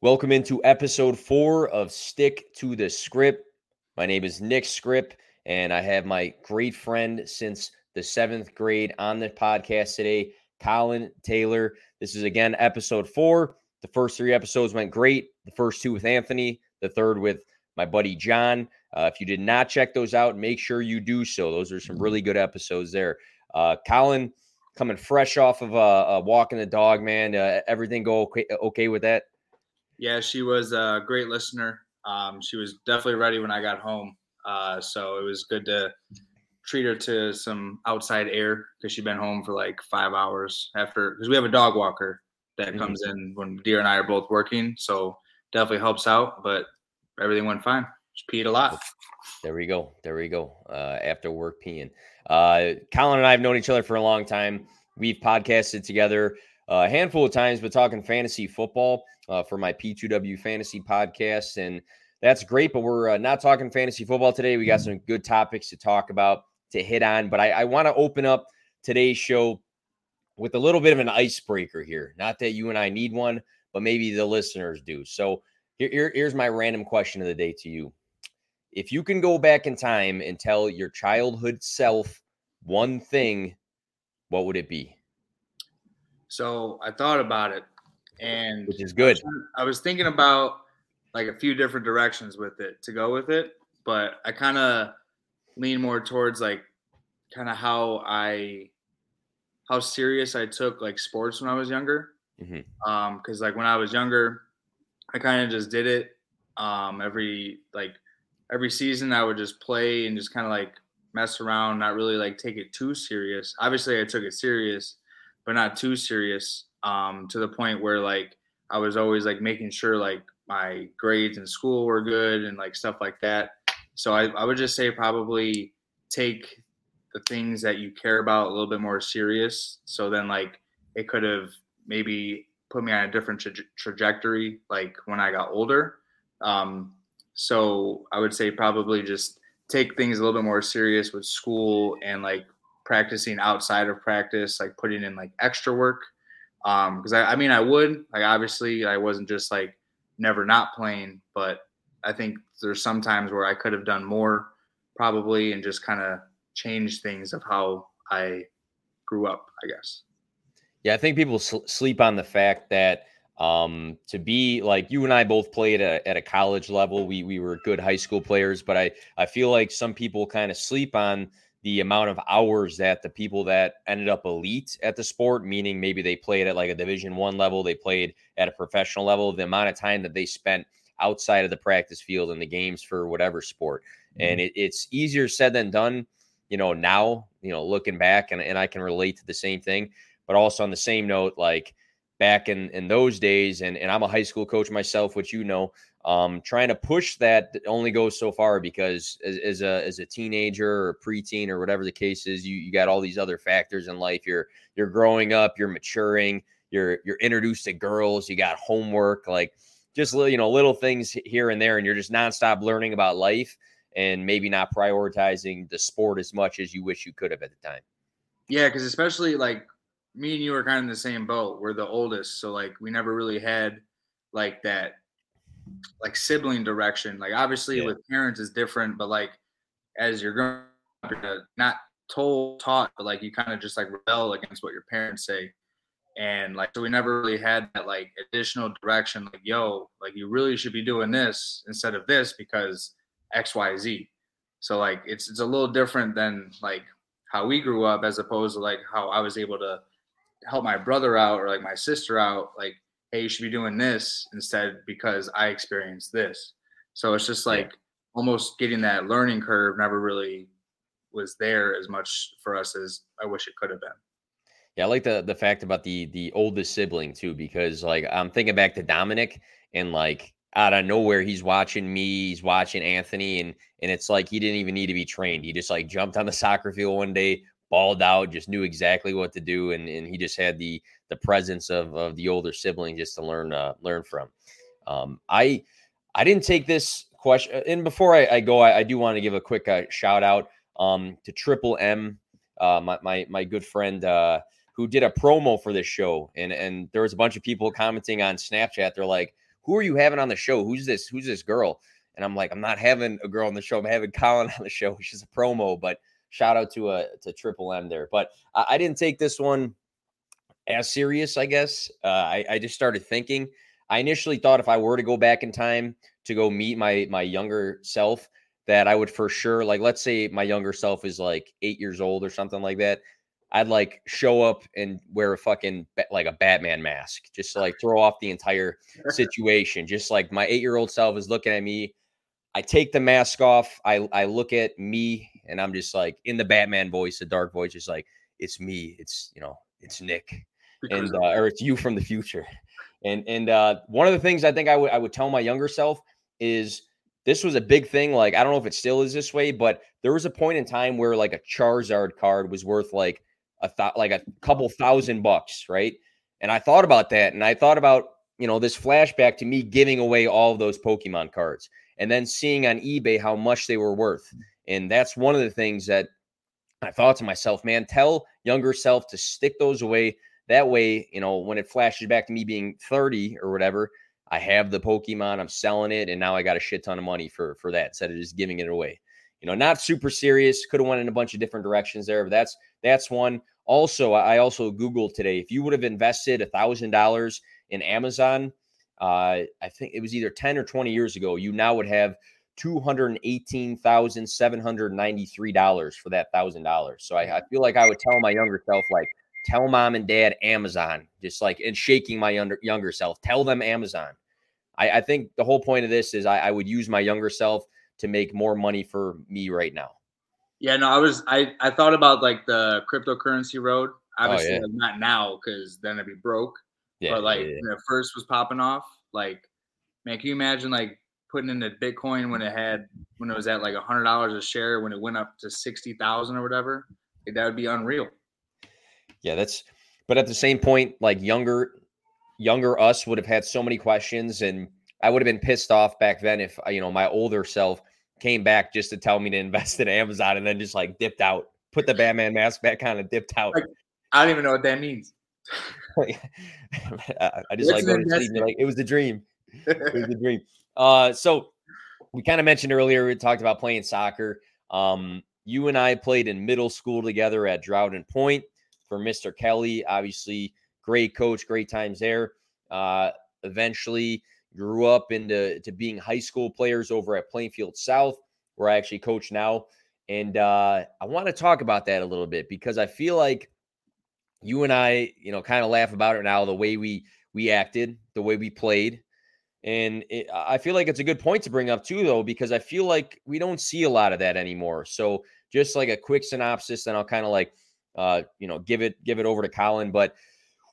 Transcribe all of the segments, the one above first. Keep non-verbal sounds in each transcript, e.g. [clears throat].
Welcome into episode four of Stick to the Skrip. My name is Nick Skrip, and I have my great friend since the seventh grade on the podcast today, Collin Taylor. This is again episode four. The first three episodes went great. The first two with Anthony, the third with my buddy John. Uh, if you did not check those out, make sure you do so. Those are some really good episodes there. Uh, Collin coming fresh off of uh, walking the dog, man. Uh, everything go okay, okay with that? Yeah, she was a great listener. Um, she was definitely ready when I got home. Uh, so it was good to treat her to some outside air because she'd been home for like five hours after because we have a dog walker that mm-hmm. comes in when Deer and I are both working. So definitely helps out, but everything went fine. She peed a lot. There we go. There we go. Uh, after work peeing. Uh, Collin and I have known each other for a long time. We've podcasted together a handful of times, but talking fantasy football uh, for my P2W fantasy podcast. And that's great, but we're uh, not talking fantasy football today. We got some good topics to talk about, to hit on. But I, I want to open up today's show with a little bit of an icebreaker here. Not that you and I need one, but maybe the listeners do. So here, here, here's my random question of the day to you. If you can go back in time and tell your childhood self one thing, what would it be? So I thought about it, and which is good. I was, thinking about like a few different directions with it to go with it, but I kind of lean more towards like kind of how I how serious I took like sports when I was younger. Mm-hmm. Um, because like when I was younger, I kind of just did it. Um, every like every season I would just play and just kind of like mess around, not really like take it too serious. Obviously, I took it serious, but not too serious. Um, to the point where like I was always like making sure like my grades in school were good and like stuff like that. So I, I would just say probably take the things that you care about a little bit more serious. So then like it could have maybe put me on a different tra- trajectory like when I got older. Um, so I would say probably just take things a little bit more serious with school and like practicing outside of practice, like putting in like extra work. Um, because I, I mean I would like obviously I wasn't just like never not playing, but I think there's some times where I could have done more probably and just kind of changed things of how I grew up, I guess. Yeah, I think people sl- sleep on the fact that um, to be like you and I both played at a, at a college level. We we were good high school players, but I I feel like some people kind of sleep on the amount of hours that the people that ended up elite at the sport, meaning maybe they played at like a division one level, they played at a professional level, the amount of time that they spent outside of the practice field and the games for whatever sport. Mm-hmm. And it, it's easier said than done, you know, now, you know, looking back and, and I can relate to the same thing. But also on the same note, like back in in those days, and, and I'm a high school coach myself, which you know, um, trying to push that only goes so far because as, as, a as a teenager or preteen or whatever the case is, you you got all these other factors in life. You're you're growing up, you're maturing, you're you're introduced to girls, you got homework, like just little you know little things here and there, and you're just nonstop learning about life and maybe not prioritizing the sport as much as you wish you could have at the time. Yeah, because especially like me and you are kind of in the same boat. We're the oldest, so like we never really had like that like sibling direction. Like obviously yeah. with parents is different, but like as you're growing up, you're not told, taught, but like you kind of just like rebel against what your parents say. And like so we never really had that like additional direction, like, yo, like you really should be doing this instead of this because XYZ. So like it's it's a little different than like how we grew up as opposed to like how I was able to help my brother out or like my sister out like hey, you should be doing this instead because I experienced this. So it's just like yeah. almost getting that learning curve never really was there as much for us as I wish it could have been. Yeah, I like the the fact about the the oldest sibling too, because like I'm thinking back to Dominic and like out of nowhere he's watching me, he's watching Anthony, and and it's like he didn't even need to be trained. He just like jumped on the [laughs] soccer field one day, balled out, just knew exactly what to do, and and he just had the the presence of of the older sibling just to learn uh, learn from. Um, I I didn't take this question, uh, and before I, I go, I, I, do want to give a quick uh, shout out um, to Triple M, uh, my my my good friend. Uh, who did a promo for this show and and there was a bunch of people commenting on Snapchat they're like who are you having on the show? Who's this? Who's this girl? And I'm like, I'm not having a girl on the show. I'm having [laughs] Collin on the show, which is a promo. But shout out to a uh, to Triple M there. But I, I didn't take this one as serious. I guess uh, I, I just started thinking. I initially thought if I were to go back in time to go meet my my younger self, that I would for sure like. Let's say my younger self is like eight years old or something like that. I'd like show up and wear a fucking like a Batman mask, just to like [laughs] throw off the entire situation. Just like my eight year old self is looking at me. I take the mask off. I I look at me and I'm just like in the Batman voice, the dark voice, just like it's me. It's you know it's Nick, and uh, or it's you from the future. And and uh, one of the things I think I would I would tell my younger self is this was a big thing. Like I don't know if it still is this way, but there was a point in time where like a Charizard card was worth like a thought like a couple thousand bucks, right? And I thought about that, and I thought about you know this flashback to me giving away all of those Pokemon cards, and then seeing on eBay how much they were worth. And that's one of the things that I thought to myself, man, tell younger self to stick those away. That way, you know, when it flashes back to me being 30 or whatever, I have the Pokemon, I'm selling it, and now I got a shit ton of money for for that instead of just giving it away. You know, not super serious. Could have went in a bunch of different directions there, but that's that's one. Also, I also Googled today if you would have invested a thousand dollars in Amazon, uh, I think it was either 10 or 20 years ago, you now would have $218,793 for that thousand dollars. So I, I feel like I would tell my younger self, like, tell mom and dad Amazon, just like and shaking my younger younger self, tell them Amazon. I, I think the whole point of this is I, I would use my younger self to make more money for me right now. Yeah, no, I was I I thought about like the cryptocurrency road. Oh, Obviously, oh, yeah. not now because then I'd be broke. Yeah, but like yeah, yeah. when it first was popping off, like man, can you imagine like putting into Bitcoin when it had when it was at like a hundred dollars a share when it went up to sixty thousand or whatever? Like, that would be unreal. Yeah, that's. But at the same point, like younger, younger us would have had so many questions, and I would have been pissed off back then if you know my older self came back just to tell me to invest in Amazon and then just like dipped out, put the Batman mask back on and dipped out. Like, I don't even know what that means. [laughs] I just like going to sleep. Like it was the dream. It was the [laughs] dream. Uh, so we kind of mentioned earlier we talked about playing soccer. Um, you and I played in middle school together at Drauden Point for Mr. Kelly. Obviously, great coach, great times there. Uh, eventually grew up into to being high school players over at Plainfield South, where I actually coach now. And uh, I want to talk about that a little bit because I feel like you and I, you know, kind of laugh about it now, the way we we acted, the way we played. And it, I feel like it's a good point to bring up too, though, because I feel like we don't see a lot of that anymore. So just like a quick synopsis, then I'll kind of like, uh, you know, give it give it over to Collin. But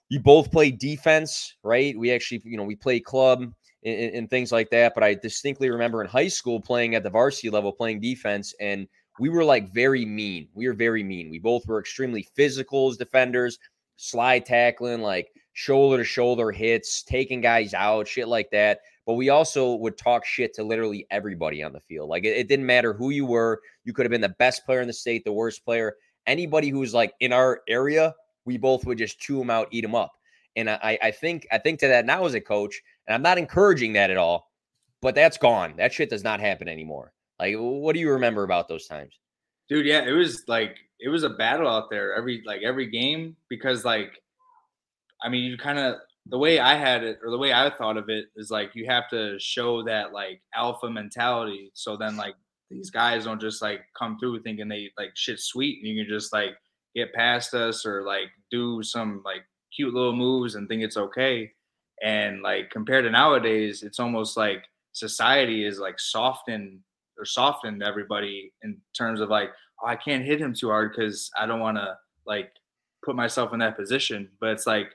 you both play defense, right? We actually, you know, we play club and, and things like that. But I distinctly remember in high school playing at the varsity level, playing defense, and we were like very mean. We were very mean. We both were extremely physical as defenders, slide tackling, like shoulder to shoulder hits, taking guys out, shit like that. But we also would talk shit to literally everybody on the field. Like it, it, didn't matter who you were. You could have been the best player in the state, the worst player. Anybody who's like in our area, we both would just chew them out, eat them up. And I, I think I think to that now as a coach, and I'm not encouraging that at all, but that's gone. That shit does not happen anymore. Like, what do you remember about those times? Dude, yeah, it was like it was a battle out there every like every game because like I mean, you kind of the way I had it or the way I thought of it is like you have to show that like alpha mentality. So then like these guys don't just like come through thinking they like shit sweet and you can just like get past us or like do some like cute little moves and think it's okay. And like compared to nowadays, it's almost like society is like softened or softened everybody in terms of like, oh, I can't hit him too hard because I don't want to like put myself in that position. But it's like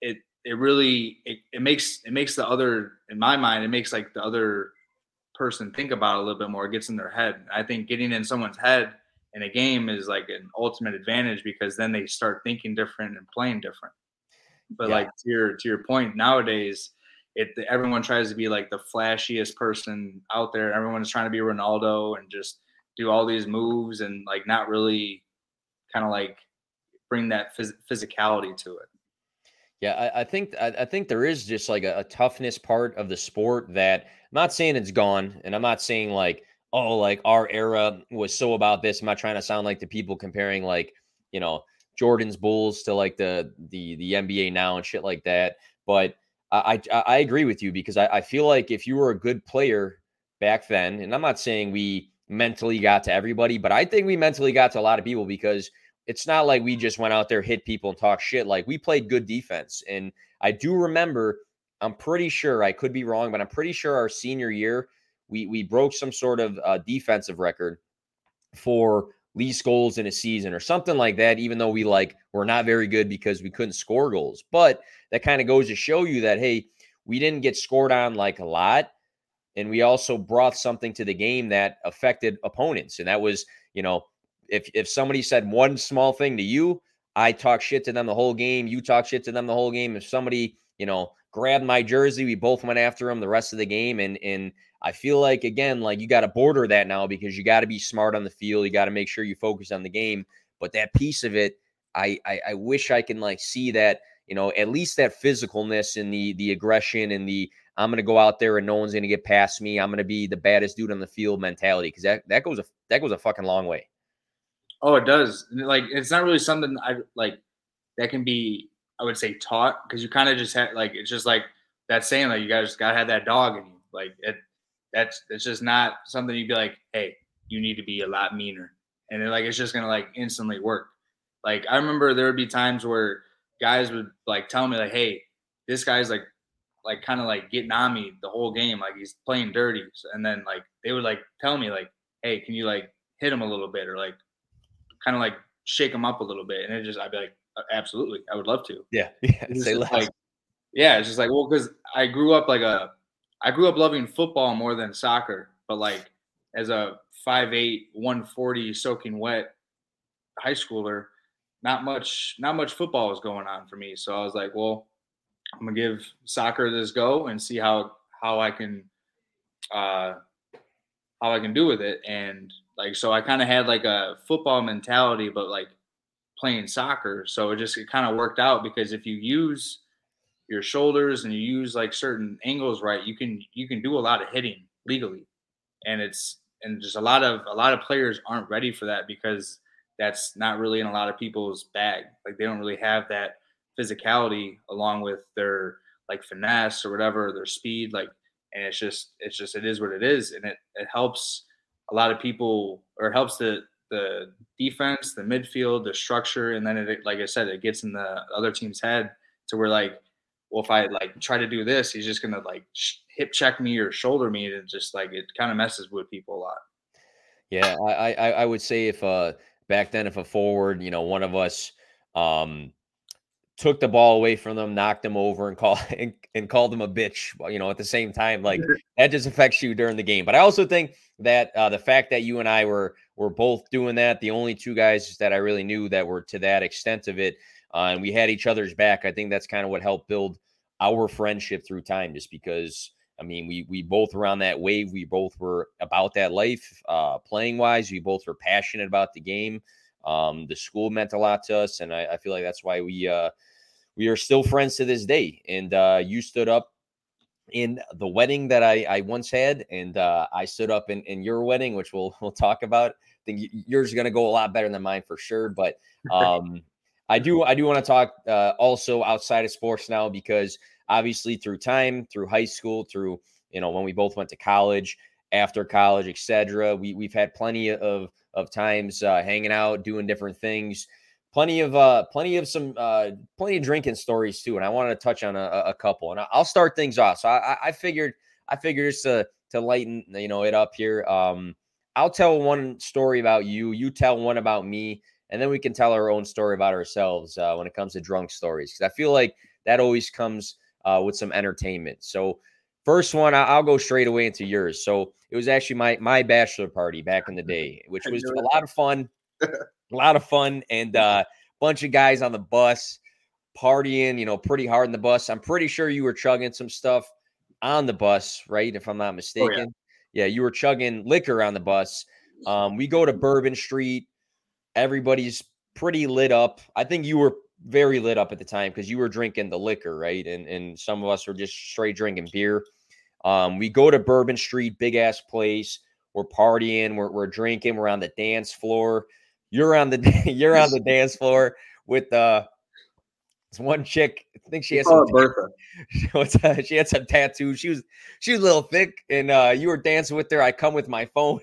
it it really it, it makes it makes the other in my mind it makes like the other person think about a little bit more. It gets in their head. I think getting in someone's head in a game is like an ultimate advantage because then they start thinking different and playing different. But yeah. like to your to your point, nowadays it everyone tries to be like the flashiest person out there. Everyone is trying to be Ronaldo and just do all these moves and like not really kind of like bring that phys- physicality to it. Yeah, I, I think I, I, think there is just like a, a, toughness part of the sport that I'm not saying it's gone, and I'm not saying like oh like our era was so about this. I'm not trying to sound like the people comparing like you know Jordan's Bulls to like the the the NBA now and shit like that. But I I, I agree with you because I, I feel like if you were a good player back then, and I'm not saying we mentally got to everybody, but I think we mentally got to a lot of people because it's not like we just went out there, hit people, and talk shit. Like we played good defense. And I do remember, I'm pretty sure, I could be wrong, but I'm pretty sure our senior year, we we broke some sort of uh, defensive record for least goals in a season or something like that, even though we like were not very good because we couldn't score goals. But that kind of goes to show you that, hey, we didn't get scored on like a lot. And we also brought something to the game that affected opponents. And that was, you know, if if somebody said one small thing to you, I talk shit to them the whole game. You talk shit to them the whole game. If somebody, you know, grabbed my jersey, we both went after him the rest of the game. And and I feel like again, like you got to border that now because you got to be smart on the field. You got to make sure you focus on the game. But that piece of it, I, I I wish I can like see that, you know, at least that physicalness and the the aggression and the I'm going to go out there and no one's going to get past me. I'm going to be the baddest dude on the field mentality because that that goes a that goes a fucking long way. Oh, it does. Like it's not really something I like that can be I would say taught because you kind of just had like it's just like that saying like you guys gotta have that dog in you. Like it that's it's just not something you'd be like, hey, you need to be a lot meaner. And then like it's just gonna like instantly work. Like I remember there would be times where guys would like tell me like, hey, this guy's like like kind of like getting on me the whole game, like he's playing dirty. And then like they would like tell me like, hey, can you like hit him a little bit or like kind of like shake them up a little bit? And it just I'd be like, absolutely, I would love to. Yeah, [laughs] yeah. Say less. Like, yeah, it's just like well, because I grew up like a I grew up loving football more than soccer, but like as a 5'8, 140 soaking wet high schooler, not much not much football was going on for me. So I was like, well, I'm gonna give soccer this go and see how how I can uh how I can do with it. And like so I kind of had like a football mentality, but like playing soccer. So it just it kind of worked out because if you use your shoulders and you use like certain angles right, you can you can do a lot of hitting legally. And it's and just a lot of a lot of players aren't ready for that because that's not really in a lot of people's bag. Like they don't really have that physicality along with their like finesse or whatever, their speed, like and it's just it's just it is what it is. And it, it helps a lot of people or helps the the defense, the midfield, the structure, and then it like I said, it gets in the other team's head to where like well, if I like try to do this, he's just gonna like hip check me or shoulder me, and just like it kind of messes with people a lot. Yeah, I, I I would say if uh back then if a forward, you know, one of us um took the ball away from them, knocked them over, and call [laughs] and, and called them a bitch, you know, at the same time, like that just affects you during the game. But I also think that uh, the fact that you and I were were both doing that, the only two guys that I really knew that were to that extent of it, uh, and we had each other's back. I think that's kind of what helped build our friendship through time, just because. I mean, we we both were on that wave. We both were about that life, uh, playing wise. We both were passionate about the game. Um, the school meant a lot to us, and I, I feel like that's why we uh, we are still friends to this day. And uh, you stood up in the wedding that I, I once had, and uh, I stood up in, in your wedding, which we'll [laughs] we'll talk about. I think yours is going to go a lot better than mine for sure. But [laughs] um, I do I do want to talk uh, also outside of sports now because obviously through time, through high school, through you know when we both went to college, after college, etc. We we've had plenty of of times uh, hanging out, doing different things. Plenty of uh, plenty of some uh, plenty of drinking stories too, and I wanted to touch on a, a couple. And I'll start things off. So I, I figured I figured just to to lighten you know it up here. Um, I'll tell one story about you. You tell one about me and then we can tell our own story about ourselves uh, when it comes to drunk stories because I feel like that always comes uh, with some entertainment. So, first one, I'll go straight away into yours. So, it was actually my my bachelor party back in the [laughs] day, which was a lot of fun, [laughs] a lot of fun, and a uh, bunch of guys on the bus partying, you know, pretty hard in the bus. I'm pretty sure you were chugging some stuff on the bus, right? If I'm not mistaken. Oh, yeah. yeah. you were chugging liquor on the bus. Um, we go to Bourbon Street everybody's pretty lit up. I think you were very lit up at the time because you were drinking the liquor, right? And and some of us were just straight drinking beer. Um, we go to Bourbon Street, big ass place. We're partying, we're, we're drinking, we're on the dance floor. You're on the [laughs] you're on the dance floor with uh this one chick. I think she has some Bertha. [laughs] [laughs] she had some tattoos. She was she was a little thick, and uh you were dancing with her. I come with my phone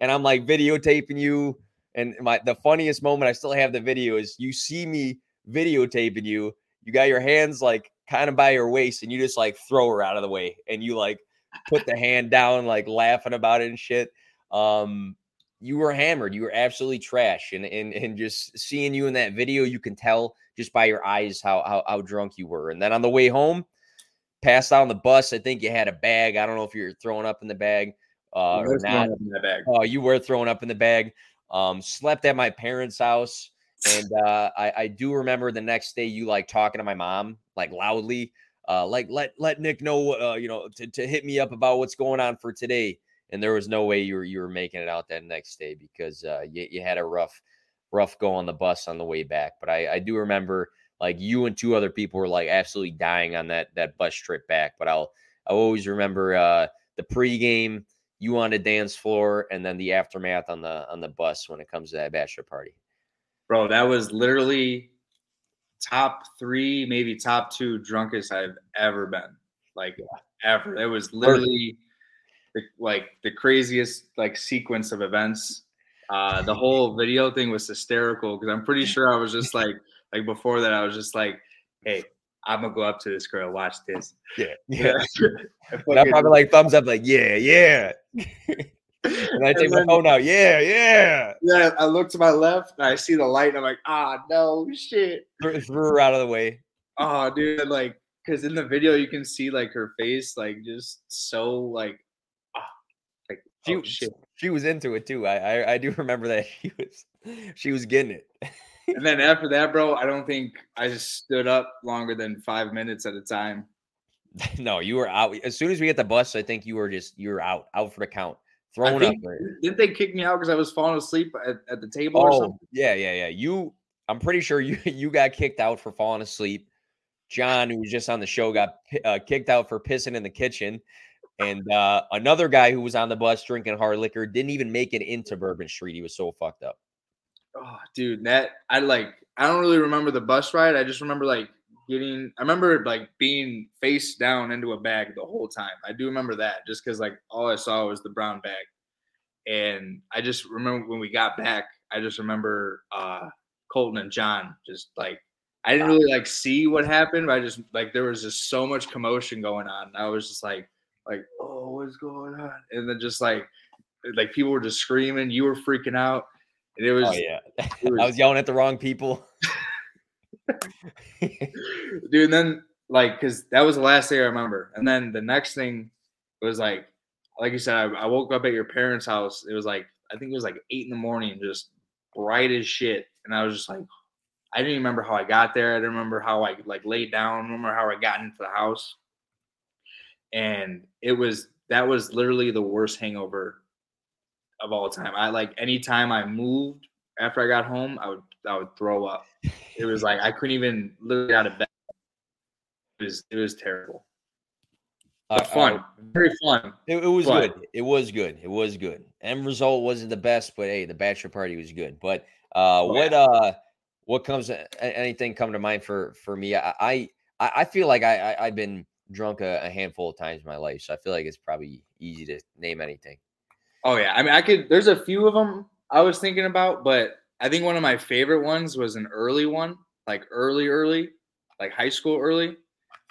and I'm like videotaping you. And my the funniest moment I still have the video is you see me videotaping you. You got your hands like kind of by your waist, and you just like throw her out of the way, and you like put the hand down, like laughing about it and shit. Um, you were hammered. You were absolutely trash, and and and just seeing you in that video, you can tell just by your eyes how how, how drunk you were. And then on the way home, passed out on the bus. I think you had a bag. I don't know if you're throwing up in the bag uh, or not. Oh, you were throwing up in the bag. Um, slept at my parents' house. And uh, I, I do remember the next day you like talking to my mom like loudly, uh, like let let Nick know, uh, you know, to, to hit me up about what's going on for today. And there was no way you were you were making it out that next day because uh, you, you had a rough rough go on the bus on the way back. But I, I do remember like you and two other people were like absolutely dying on that that bus trip back. But I'll I always remember uh, the pregame, you on the dance floor, and then the aftermath on the on the bus when it comes to that bachelor party. Bro, that was literally top three, maybe top two drunkest I've ever been. Like ever. It was literally the, like the craziest like sequence of events. Uh, the whole video thing was hysterical because I'm pretty sure I was just like like before that I was just like, hey, I'm gonna go up to this girl, watch this. Yeah, [laughs] yeah. I probably like thumbs up, like yeah, yeah. [laughs] and I take my phone out, yeah, yeah. Yeah, I look to my left and I see the light, and I'm like, ah, no shit. Threw her out of the way. Oh, dude, like, because in the video you can see like her face, like just so like she, oh, shit. she was into it too. I, I I do remember that [laughs] she was she was getting it. and then after that, bro, I don't think I just stood up longer than five minutes at a time. [laughs] no, you were out as soon as we get the bus. I think you were just you were out out for the count. Throwing think, up. Didn't they kick me out because I was falling asleep at, at the table oh, or something? Yeah, yeah, yeah. You I'm pretty sure you [laughs] you got kicked out for falling asleep. John, who was just on the show, got uh, kicked out for pissing in the kitchen. And uh, another guy who was on the bus drinking hard liquor didn't even make it into Bourbon Street. He was so fucked up. Oh, dude, that I like. I don't really remember the bus ride. I just remember like getting. I remember like being face down into a bag the whole time. I do remember that just because like all I saw was the brown bag, and I just remember when we got back. I just remember uh Colton and John just like I didn't really like see what happened, but I just like there was just so much commotion going on. I was just like, like, oh, what's going on? And then just like, like people were just screaming. You were freaking out. And it oh, was, oh yeah, [laughs] was, I was yelling at the wrong people. [laughs] Dude, and then like, cause that was the last day I remember. And then the next thing was like, like you said, I, I woke up at your parents' house. It was like, I think it was like eight in the morning, just bright as shit. And I was just like, I didn't remember how I got there. I didn't remember how I like laid down. I remember how I got into the house. And it was that was literally the worst hangover of all time. I like anytime I moved after I got home, I would I would throw up. It was like I couldn't even literally out of bed. It was it was terrible. Uh, fun, uh, very fun. It, it was good. It was good. It was good. End result wasn't the best, but hey, the bachelor party was good. But uh, oh, what yeah. uh, what comes? Anything come to mind for for me? I I, I feel like I, I have been drunk a, a, handful of times in my life, so I feel like it's probably easy to name anything. Oh yeah, I mean, I could. There's a few of them I was thinking about, but I think one of my favorite ones was an early one, like early, early, like high school early.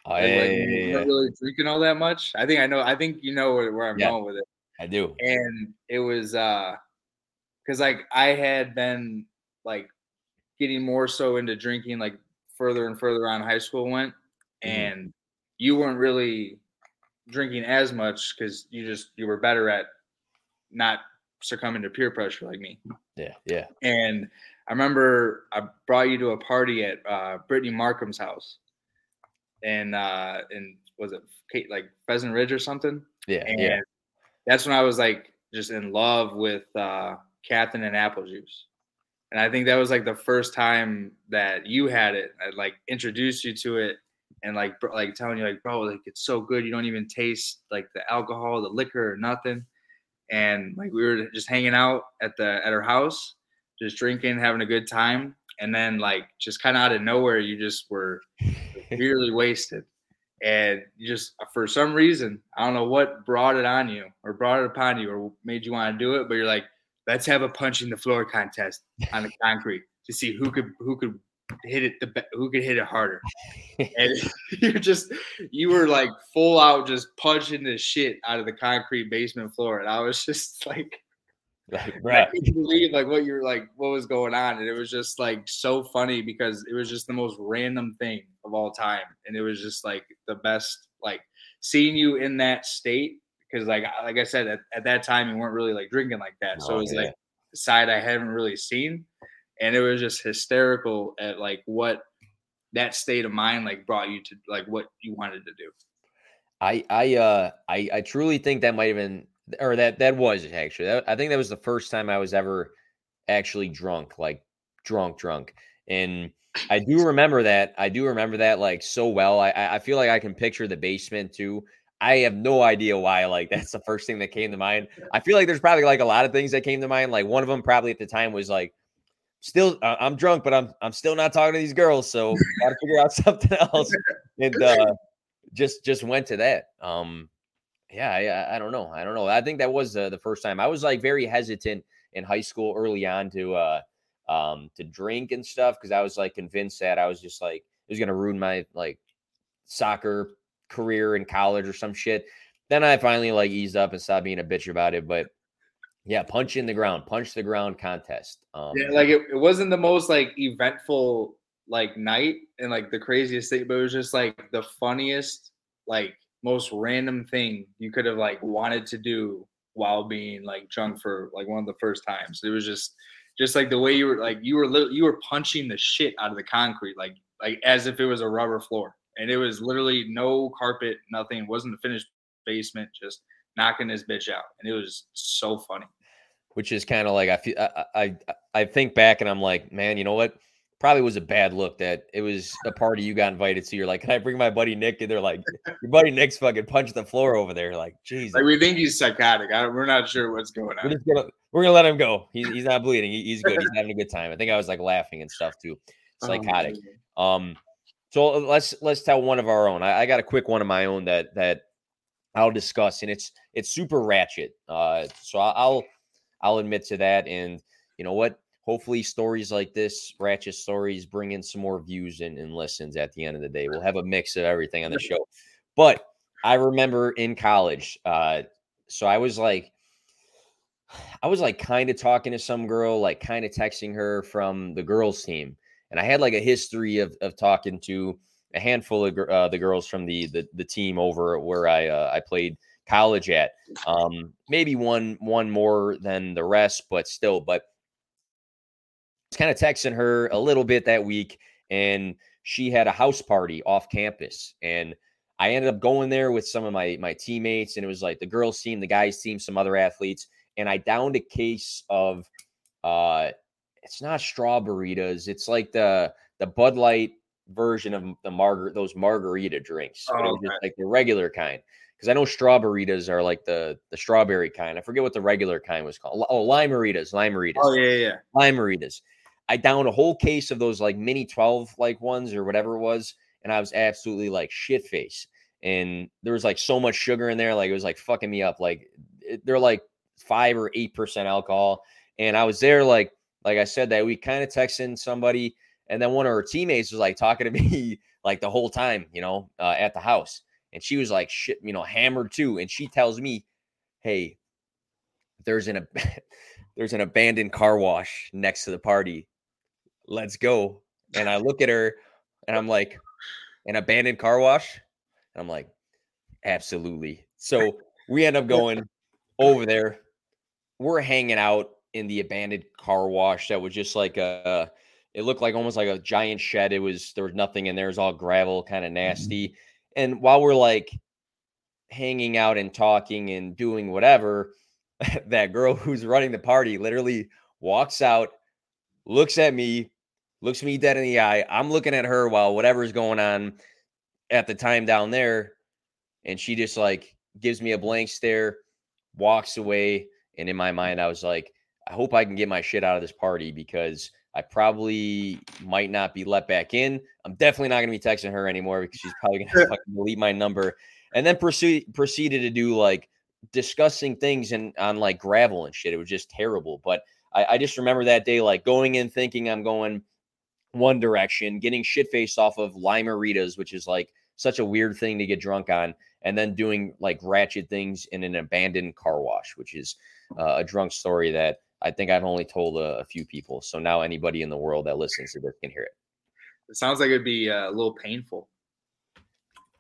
Oh, yeah, like, yeah, yeah, not really drinking all that much. I think I know. I think you know where, where I'm going with it. I do. And it was uh, because like I had been like getting more so into drinking like further and further on high school went, mm-hmm. and you weren't really drinking as much because you just you were better at not succumbing to peer pressure like me. Yeah, yeah. And I remember I brought you to a party at uh, Brittany Markham's house, and uh, and was it Kate like Pheasant Ridge or something? Yeah, and yeah. That's when I was like just in love with uh, Captain and apple juice. and I think that was like the first time that you had it. I like introduced you to it, and like bro, like telling you like, bro, like it's so good. You don't even taste like the alcohol, the liquor, or nothing. And like we were just hanging out at the at her house, just drinking, having a good time. And then like just kind of out of nowhere, you just were [laughs] severely wasted. And you just for some reason, I don't know what brought it on you or brought it upon you or made you want to do it, but you're like, let's have a punch in the floor contest on the concrete to see who could who could hit it the who could hit it harder. [laughs] and [laughs] you're just you were like full out just punching the shit out of the concrete basement floor, and I was [laughs] just like. Like, right. I couldn't believe like what you're like, what was going on, and it was just like so funny because it was just the most random thing of all time, and it was just like the best. Like seeing you in that state because like like I said at, at that time you weren't really like drinking like that, so it was like side I haven't really seen, and it was just hysterical at like what that state of mind like brought you to like what you wanted to do. I I uh I I truly think that might have been or that that was actually that, I think that was the first time I was ever actually drunk like drunk drunk and I do remember that I do remember that like so well I I feel like I can picture the basement too I have no idea why. Like [laughs] that's the first thing that came to mind. I feel like there's probably like a lot of things that came to mind. Like one of them probably at the time was like, still uh, I'm drunk, but I'm I'm still not talking to these girls, so got to figure out [laughs] something else. And uh, just just went to that. Um, yeah, I, I don't know. I don't know. I think that was uh, the first time I was like very hesitant in high school early on to uh um to drink and stuff because I was like convinced that I was just like it was gonna ruin my like soccer career in college or some shit. Then I finally like eased up and stopped being a bitch about it. But yeah, punch in the ground, punch the ground contest. Um, yeah, like it, it wasn't the most like eventful like night and like the craziest thing, but it was just like the funniest, like most random thing you could have like wanted to do while being like drunk for like one of the first times. It was just just like the way you were like you were li- you were punching the shit out of the concrete like like as if it was a rubber floor and it was literally no carpet, nothing. It wasn't a finished basement, just knocking this bitch out, and it was so funny. Which is kind of like I feel I, I I think back and I'm like, man, you know what? Probably was a bad look that it was a party you got invited to. You're like, can I bring my buddy Nick? And they're like, your buddy Nick's fucking punched the floor over there. Like, Jesus. Like we think he's psychotic. we're not sure what's going on. We're, gonna, we're gonna let him go. He's, he's not bleeding. He, he's good. He's having a good time. I think I was like laughing and stuff too. Oh, psychotic. Oh, um, so uh, let's let's tell one of our own. I, I, got a quick one of my own that that I'll discuss, and it's it's super ratchet. Uh, so I'll I'll admit to that, and you know what? Hopefully, stories like this, ratchet stories, bring in some more views and, and listens. At the end of the day, we'll have a mix of everything on the show. But I remember in college, uh, so I was like, I was like kind of talking to some girl, like kind of texting her from the girls' team and I had like a history of of talking to a handful of uh, the girls from the, the the team over where I uh, I played college at. Um, maybe one one more than the rest, but still. But I was kind of texting her a little bit that week, and she had a house party off campus, and I ended up going there with some of my my teammates, and it was like the girls team, the guys team, some other athletes, and I downed a case of uh it's not Straw-Ber-Ritas. It's like the the Bud Light version of the margar those margarita drinks. Oh, just like the regular kind. Because I know Straw-Ber-Ritas are like the the strawberry kind. I forget what the regular kind was called. Oh, Lime-A-Ritas, Lime-A-Ritas. Oh yeah, yeah, Lime-A-Ritas. I downed a whole case of those like mini 12 like ones or whatever it was, and I was absolutely like shit face. And there was like so much sugar in there, like it was like fucking me up. Like it, they're like five or eight percent alcohol, and I was there like like I said that we kind of texting somebody, and then one of her teammates was like talking to [laughs] me like the whole time, you know, uh, at the house, and she was like shit, you know, hammered too, and she tells me, "Hey, there's an [laughs] there's an abandoned car wash next to the party. Let's go." And I look at her, and I'm like, "An abandoned car wash?" And I'm like, "Absolutely." So we end up [laughs] going over there. We're hanging out in the abandoned car wash that was just like a it looked like almost like a giant shed. It was there was nothing in there, it was all gravel, kind of mm-hmm. nasty. Mm-hmm. And while we're like hanging out and talking and doing whatever, [laughs] that girl who's running the party literally walks out, looks at me, looks me dead in the eye. I'm looking at her while whatever's going on at the time down there. And she just like gives me a blank stare, walks away. And in my mind, I was like, I hope I can get my shit out of this party because I probably might not be let back in. I'm definitely not going to be texting her anymore because she's probably going [laughs] to fucking delete my number. And then proceed, proceeded to do like discussing things and on like gravel and shit. It was just terrible. But I, I just remember that day, like going in thinking I'm going one direction, getting shit faced off of Lime-A-Ritas, which is like such a weird thing to get drunk on, and then doing like ratchet things in an abandoned car wash, which is uh, a drunk story that I think I've only told a, a, few people. So now anybody in the world that listens to this can hear it. It sounds like it'd be uh, a little painful.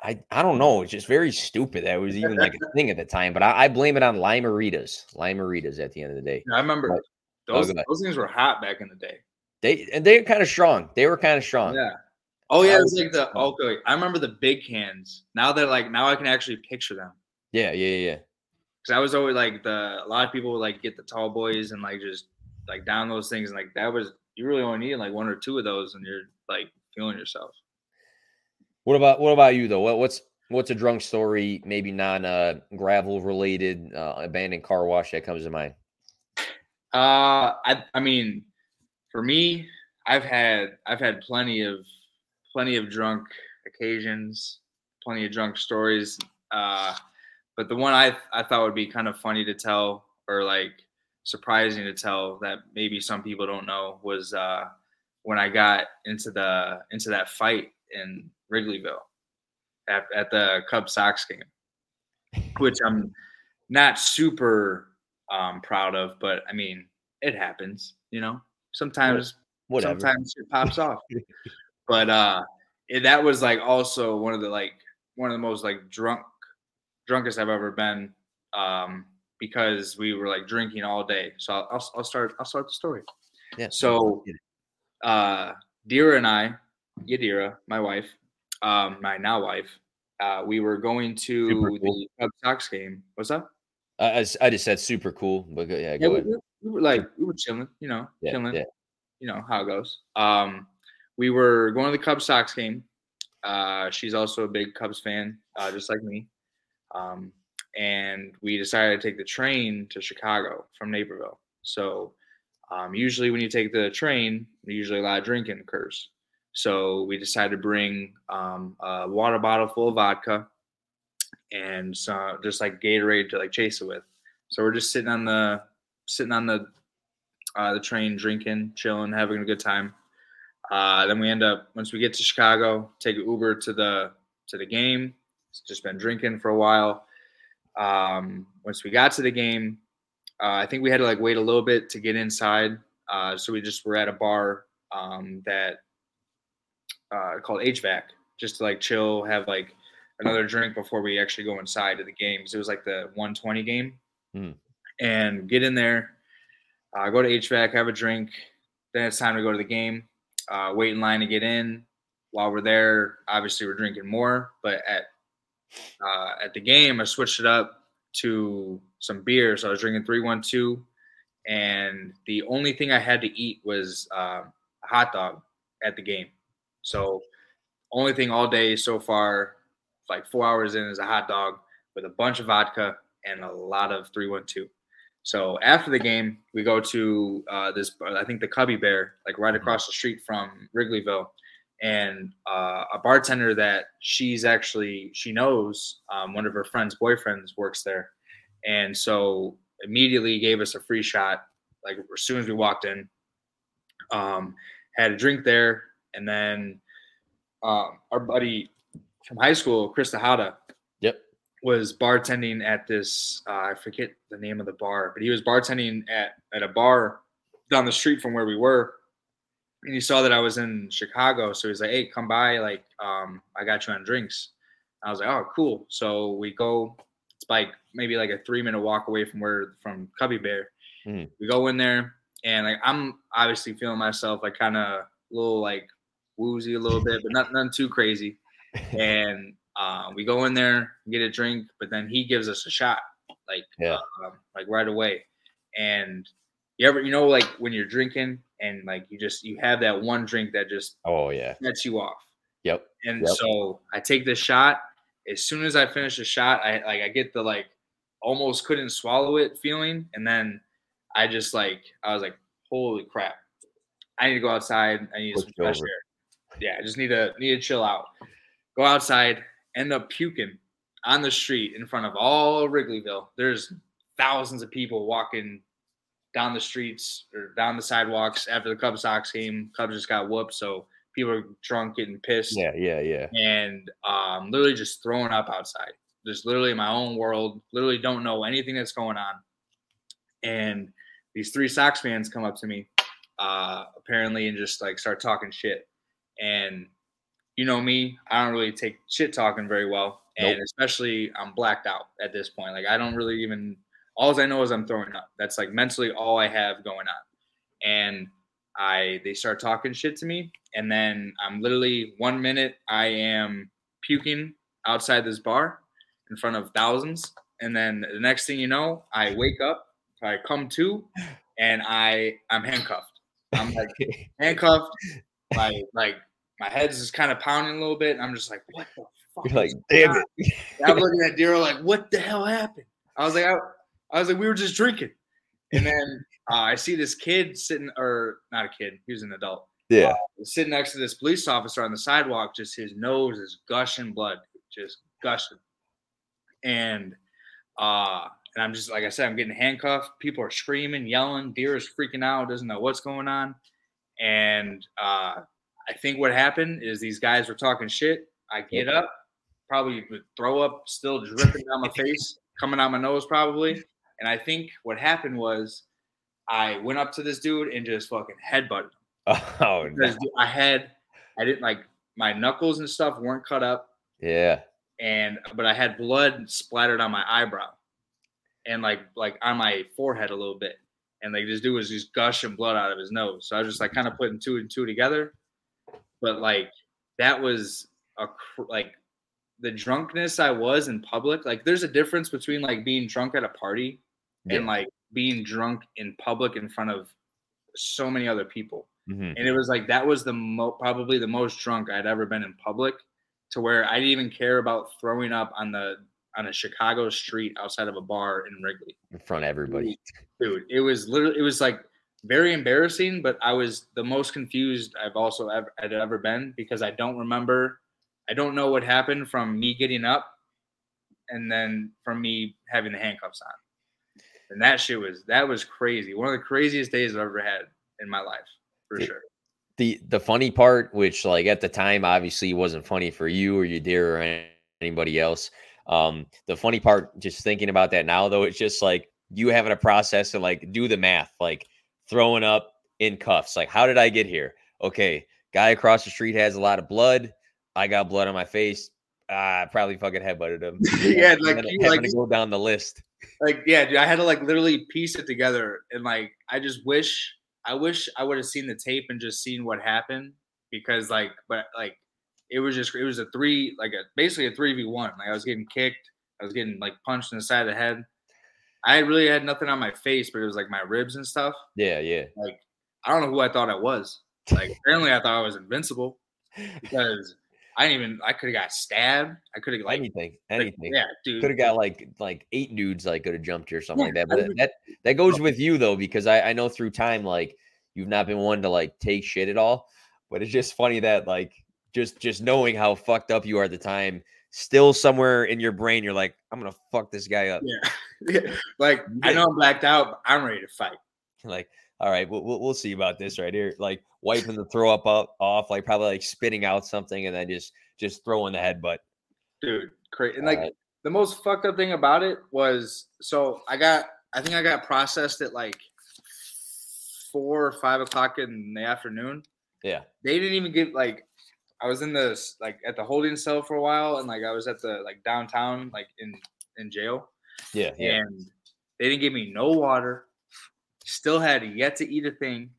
I, I don't know. It's just very stupid that was even like a [laughs] thing at the time. But I, I blame it on Lime-A-Ritas. Lime-A-Ritas at the end of the day. I remember but, those, oh, those things were hot back in the day. They and they were kind of strong. They were kind of strong. Yeah. Oh yeah, it was like the okay. I remember the big cans. Now that like now I can actually picture them. Yeah, yeah, yeah. Because I was always like the a lot of people would like get the tall boys and like just like down those things and like that was you really only need like one or two of those and you're like feeling yourself. What about what about you though? What, what's what's a drunk story, maybe non uh, gravel related, uh, abandoned car wash that comes to mind? Uh, I I mean, for me, I've had I've had plenty of plenty of drunk occasions, plenty of drunk stories. Uh, but the one I I thought would be kind of funny to tell or like surprising to tell that maybe some people don't know was uh, when I got into the into that fight in Wrigleyville at, at the Cubs Sox game, which I'm not super um, proud of, but I mean it happens, you know. Sometimes Whatever. sometimes it pops off. [laughs] but uh it, that was like also one of the like one of the most like drunk drunkest I've ever been um because we were like drinking all day. So I'll, I'll start I'll start the story. Yeah. So uh Dira and I, Yadira, my wife, um my now wife, uh we were going to cool. the Cubs Sox game. What's up? I, I just said super cool, but yeah, yeah we, we, were like we were chilling, you know, yeah, chilling. Yeah. You know how it goes. Um we were going to the Cubs Sox game. Uh, she's also a big Cubs fan, uh, just like me. Um, and we decided to take the train to Chicago from Naperville. So um, usually when you take the train, usually a lot of drinking occurs. So we decided to bring um, a water bottle full of vodka and so just like Gatorade to like chase it with. So we're just sitting on the sitting on the uh, the train, drinking, chilling, having a good time. Uh, then we end up once we get to Chicago, take an Uber to the to the game. Just been drinking for a while. Um, once we got to the game, uh, I think we had to like wait a little bit to get inside. Uh, so we just were at a bar um, that uh, called HVAC, just to like chill, have like another drink before we actually go inside to the game. Because it was like the 120 game, mm. and get in there, uh, go to HVAC, have a drink. Then it's time to go to the game uh, wait in line to get in. While we're there, obviously we're drinking more. But at uh, at the game, I switched it up to some beer. So I was drinking three one two, and the only thing I had to eat was uh, a hot dog at the game. So only thing all day so far, like four hours in, is a hot dog with a bunch of vodka and a lot of three one two. So after the game, we go to uh, this, I think the Cubby Bear, like right mm-hmm. across the street from Wrigleyville, and uh, a bartender that she's actually she knows um, one of her friends' boyfriends works there, and so immediately gave us a free shot like as soon as we walked in. Um, had a drink there, and then uh, our buddy from high school, Chris Tejada, yep, was bartending at this uh, I forget the name of the bar, but he was bartending at at a bar down the street from where we were. And he saw that I was in Chicago, so he's like, "Hey, come by, like um, I got you on drinks." I was like, "Oh, cool." So we go. It's like maybe like a three minute walk away from where from Cubby Bear. Mm. We go in there, and like I'm obviously feeling myself like kind of a little like woozy a little bit, but not nothing too crazy. [laughs] And uh, we go in there, get a drink, but then he gives us a shot, like yeah. uh, like right away. And you ever, you know, like when you're drinking and like you just you have that one drink that just Oh yeah. sets you off. Yep. And Yep. so I take this shot. As soon as I finish the shot, I like I get the like almost couldn't swallow it feeling, and then I just like I was like, holy crap, I need to go outside. I need some fresh over. air. Yeah, I just need to need to chill out. Go outside, end up puking on the street in front of all of Wrigleyville. There's thousands of people walking down the streets or down the sidewalks after the Cubs Sox game. Cubs just got whooped, so people are drunk, getting pissed, Yeah, yeah, yeah. and um, literally just throwing up outside. Just literally in my own world. Literally don't know anything that's going on. And these three Sox fans come up to me, uh, apparently, and just like start talking shit. And you know me, I don't really take shit talking very well, and especially I'm blacked out at this point. Like I don't really even. All I know is I'm throwing up. That's like mentally all I have going on. And I they start talking shit to me, and then I'm literally one minute I am puking outside this bar in front of thousands, and then the next thing you know, I wake up, I come to, and I I'm handcuffed. I'm like [laughs] handcuffed. My like my head's just kind of pounding a little bit, and I'm just like, what the fuck? You're like, damn on?" it. I'm looking at Daryl like, what the hell happened? I was like, I, I was like, we were just drinking, and then uh, I see this kid sitting, or not a kid, he was an adult, Yeah. sitting next to this police officer on the sidewalk. Just his nose is gushing blood, just gushing, and uh, and I'm just like I said, I'm getting handcuffed. People are screaming, yelling. Deer is freaking out, doesn't know what's going on, and uh, I think what happened is these guys were talking shit. I get up, probably throw up, still dripping down my [laughs] face, coming out my nose, probably. And I think what happened was I went up to this dude and just fucking headbutted him. [laughs] Oh no. Because I had, I didn't like my knuckles and stuff weren't cut up, Yeah. and but I had blood splattered on my eyebrow, and like like on my forehead a little bit, and like this dude was just gushing blood out of his nose. So I was just like kind of putting two and two together, but like that was a like the drunkenness I was in public. Like there's a difference between like being drunk at a party and like being drunk in public in front of so many other people Mhm. and it was like that was the mo- probably the most drunk I'd ever been in public, to where I didn't even care about throwing up on the on a Chicago street outside of a bar in Wrigley. In front of everybody. Dude, it was literally it was like very embarrassing, but I was the most confused I've also ever had ever been because I don't remember, I don't know what happened from me getting up, and then from me having the handcuffs on, and that shit was that was crazy. One of the craziest days I've ever had in my life, for Yeah. sure. the the funny part, which like at the time obviously wasn't funny for you or your dear or anybody else. Um, the funny part, just thinking about that now though, it's just like you having a process to like do the math, like throwing up in cuffs. Like, how did I get here? Okay, guy across the street has a lot of blood. I got blood on my face. I probably fucking headbutted him. [laughs] yeah, like having like to go down the list. like yeah, dude, I had to like literally piece it together, and like I just wish I wish I would have seen the tape and just seen what happened because like, but like it was just it was a three like a basically a three v one. Like I was getting kicked, I was getting like punched in the side of the head. I really had nothing on my face, but it was like my ribs and stuff. Yeah, yeah. Like I don't know who I thought I was. Like apparently I thought I was invincible because I didn't even I could have got stabbed. I could have like, anything, like, anything. yeah, dude. could have got like like eight dudes like could have jumped you or something like Yeah, that. I But would- that that goes with you though, because I, I know through time like you've not been one to like take shit at all. But it's just funny that like just just knowing how fucked up you are at the time, still somewhere in your brain you're like, I'm gonna fuck this guy up. Yeah. [laughs] Like I know I'm blacked out, but I'm ready to fight. Like, all right, we'll, we'll see about this right here. Like wiping the throw up up off, like probably like spitting out something and then just just throwing the headbutt. Dude, crazy. And like Alright. the most fucked up thing about it was so I got I think I got processed at like four or five o'clock in the afternoon. Yeah. They didn't even give like I was in the like at the holding cell for a while and like I was at the like downtown like in in jail Yeah, yeah. and they didn't give me no water. Still had yet to eat a thing.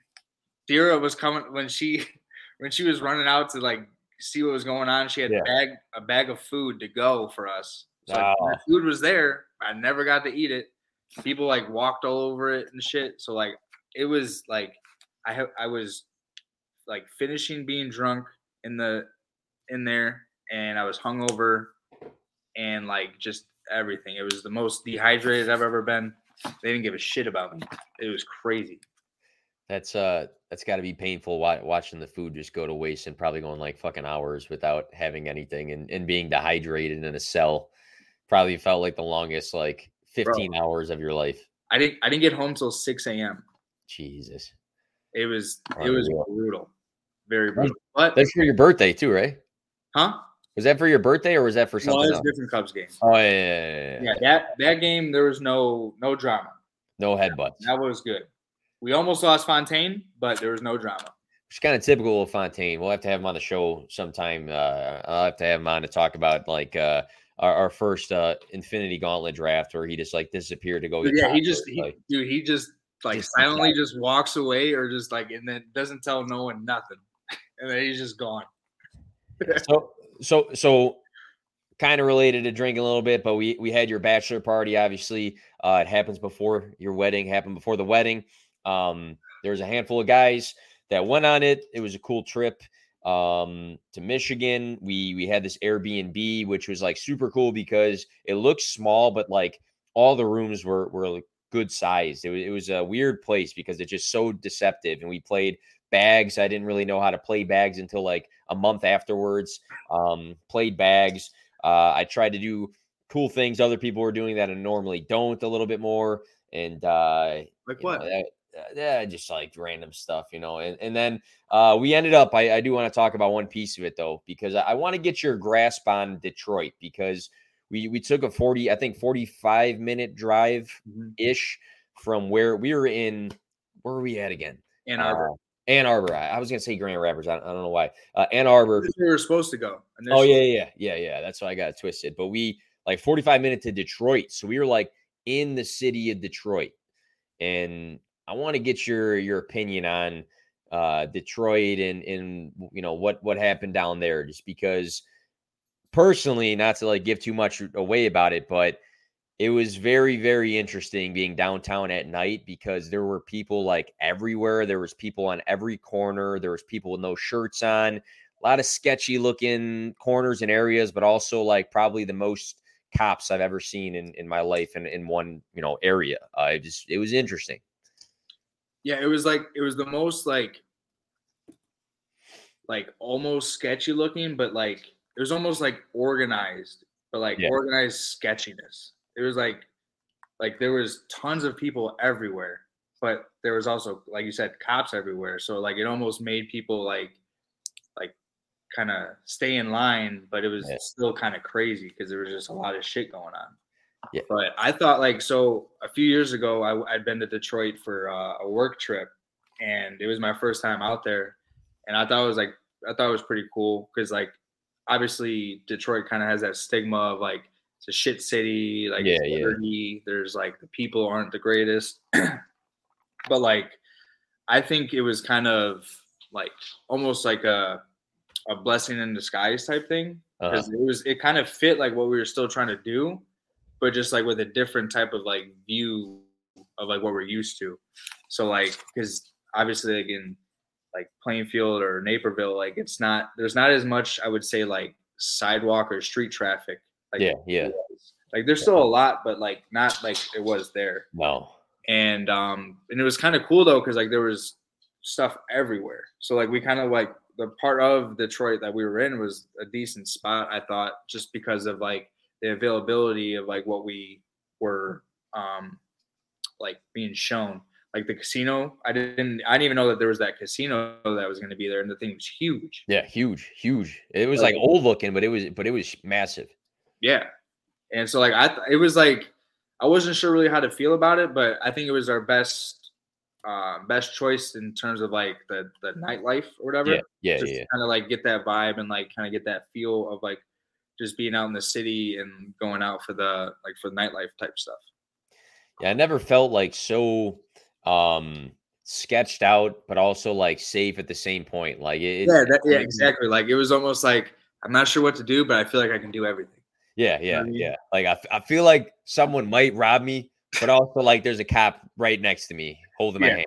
Dira was coming when she [laughs] when she was running out to like see what was going on. She had Yeah. a bag a bag of food to go for us. So like, Oh. the food was there. I never got to eat it. People like walked all over it and shit. So like it was like I have I was like finishing being drunk in the in there, and I was hungover, and like just everything. It was the most dehydrated I've ever been. They didn't give a shit about me. It was crazy. That's uh that's got to be painful watching the food just go to waste and probably going like fucking hours without having anything and, and being dehydrated in a cell. Probably felt like the longest like 15 Bro, hours of your life. I didn't I didn't get home till 6 a.m. Jesus. It was it was brutal. Very brutal. But that's for your birthday too, right? Huh? Was that for your birthday or was that for something? No, it was else? different Cubs game. Oh yeah yeah, yeah, yeah, yeah. that that game there was no no drama. No headbutts. That was good. We almost lost Fontaine, but there was no drama. It's kind of typical of Fontaine. We'll have to have him on the show sometime. Uh, I'll have to have him on to talk about like uh, our, our, first uh, Infinity Gauntlet draft, where he just like disappeared to go. Yeah, he just, he, like, dude, he just like just silently just walks away, or just like, and then doesn't tell no one nothing, [laughs] and then he's just gone. so, so, so, kind of related to drinking a little bit, but we we had your bachelor party. Obviously, uh, it happens before your wedding. Happened before the wedding. Um, there was a handful of guys that went on it. It was a cool trip um, to Michigan. We we had this Airbnb, which was like super cool because it looked small, but like all the rooms were were like good sized. It was it was a weird place because it's just so deceptive. And we played bags. I didn't really know how to play bags until like a month afterwards. Um, played bags. Uh, I tried to do cool things other people were doing that I normally don't a little bit more. And uh, like what? Know, that, yeah, just like random stuff, you know. And, and then uh, we ended up, I, I do want to talk about one piece of it though, because I, I want to get your grasp on Detroit because we, we took a 40, I think 45 minute drive ish mm-hmm. from where we were in, where were we at again? Ann Arbor. Uh, Ann Arbor. I, I, was gonna say Grand Rapids. I, I don't know why. Uh, Ann Arbor. We were supposed to go. Initially. Oh yeah, yeah, yeah, yeah. That's why I got twisted. But we like 45 minutes to Detroit, so we were like in the city of Detroit, and I want to get your your opinion on uh, Detroit and and you know what what happened down there, just because personally, not to like give too much away about it, but it was very very interesting being downtown at night because there were people like everywhere. There was people on every corner. There was people with no shirts on. A lot of sketchy looking corners and areas, but also like probably the most cops I've ever seen in, in my life in, in one, you know, area. Uh, it just, it was interesting. Yeah, it was like it was the most like like almost sketchy looking, but like it was almost like organized, but like yeah. organized sketchiness. It was like like there was tons of people everywhere, but there was also like you said cops everywhere. So like it almost made people like like kind of stay in line, but it was yeah. still kind of crazy because there was just a lot of shit going on. Yeah. But I thought like so a few years ago I, had been to Detroit for uh, a work trip, and it was my first time out there, and I thought it was like I thought it was pretty cool because like obviously Detroit kind of has that stigma of like it's a shit city, like yeah, dirty. Yeah. There's like the people aren't the greatest, [clears throat] but like I think it was kind of like almost like a a blessing in disguise type thing because uh-huh. it was it kind of fit like what we were still trying to do but just like with a different type of like view of like what we're used to. So like because obviously like in like Plainfield or Naperville, like it's not there's not as much I would say like sidewalk or street traffic. Like yeah, yeah. Like there's still a lot, but like not like it was there. No. And um and it was kind of cool though because like there was stuff everywhere. So like we kind of like the part of Detroit that we were in was a decent spot, I thought, just because of like the availability of like what we were um like being shown like the casino i didn't i didn't even know that there was that casino that was going to be there and the thing was huge yeah huge huge it was like, like old looking but it was but it was massive yeah and so like i it was like i wasn't sure really how to feel about it but i think it was our best uh, best choice in terms of like the the nightlife or whatever yeah yeah, yeah. kind of like get that vibe and like kind of get that feel of like just being out in the city and going out for the like for the nightlife type stuff. Yeah, I never felt like so um sketched out, but also like safe at the same point. Like it, yeah, that, yeah, exactly. Like it was almost like I'm not sure what to do, but I feel like I can do everything. Yeah, yeah, you know yeah. Like I, I feel like someone might rob me, but also like there's a cop right next to me holding yeah. my hand.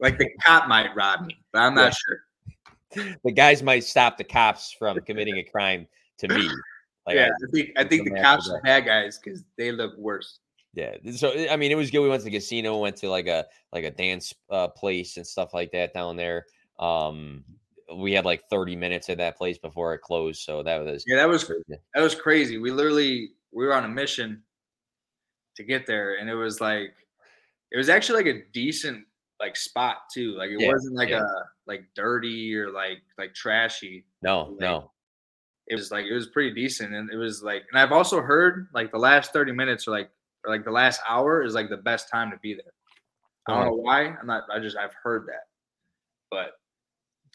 like the cop might rob me, but I'm not yeah. sure. [laughs] The guys might stop the cops from committing a crime to me. Like yeah, I, I think I think the cops are bad guys because they look worse. Yeah. So I mean, it was good. We went to the casino, went to like a like a dance uh, place and stuff like that down there. Um, we had like 30 minutes at that place before it closed. So that was yeah, that was crazy. that was crazy. We literally we were on a mission to get there, and it was like it was actually like a decent like spot too. Like it yeah, wasn't like yeah. a like dirty or like like trashy. No, like, no. It was like it was pretty decent, and it was like, and I've also heard like the last 30 minutes or like or like the last hour is like the best time to be there. I don't uh-huh. know why. I'm not. I just I've heard that, but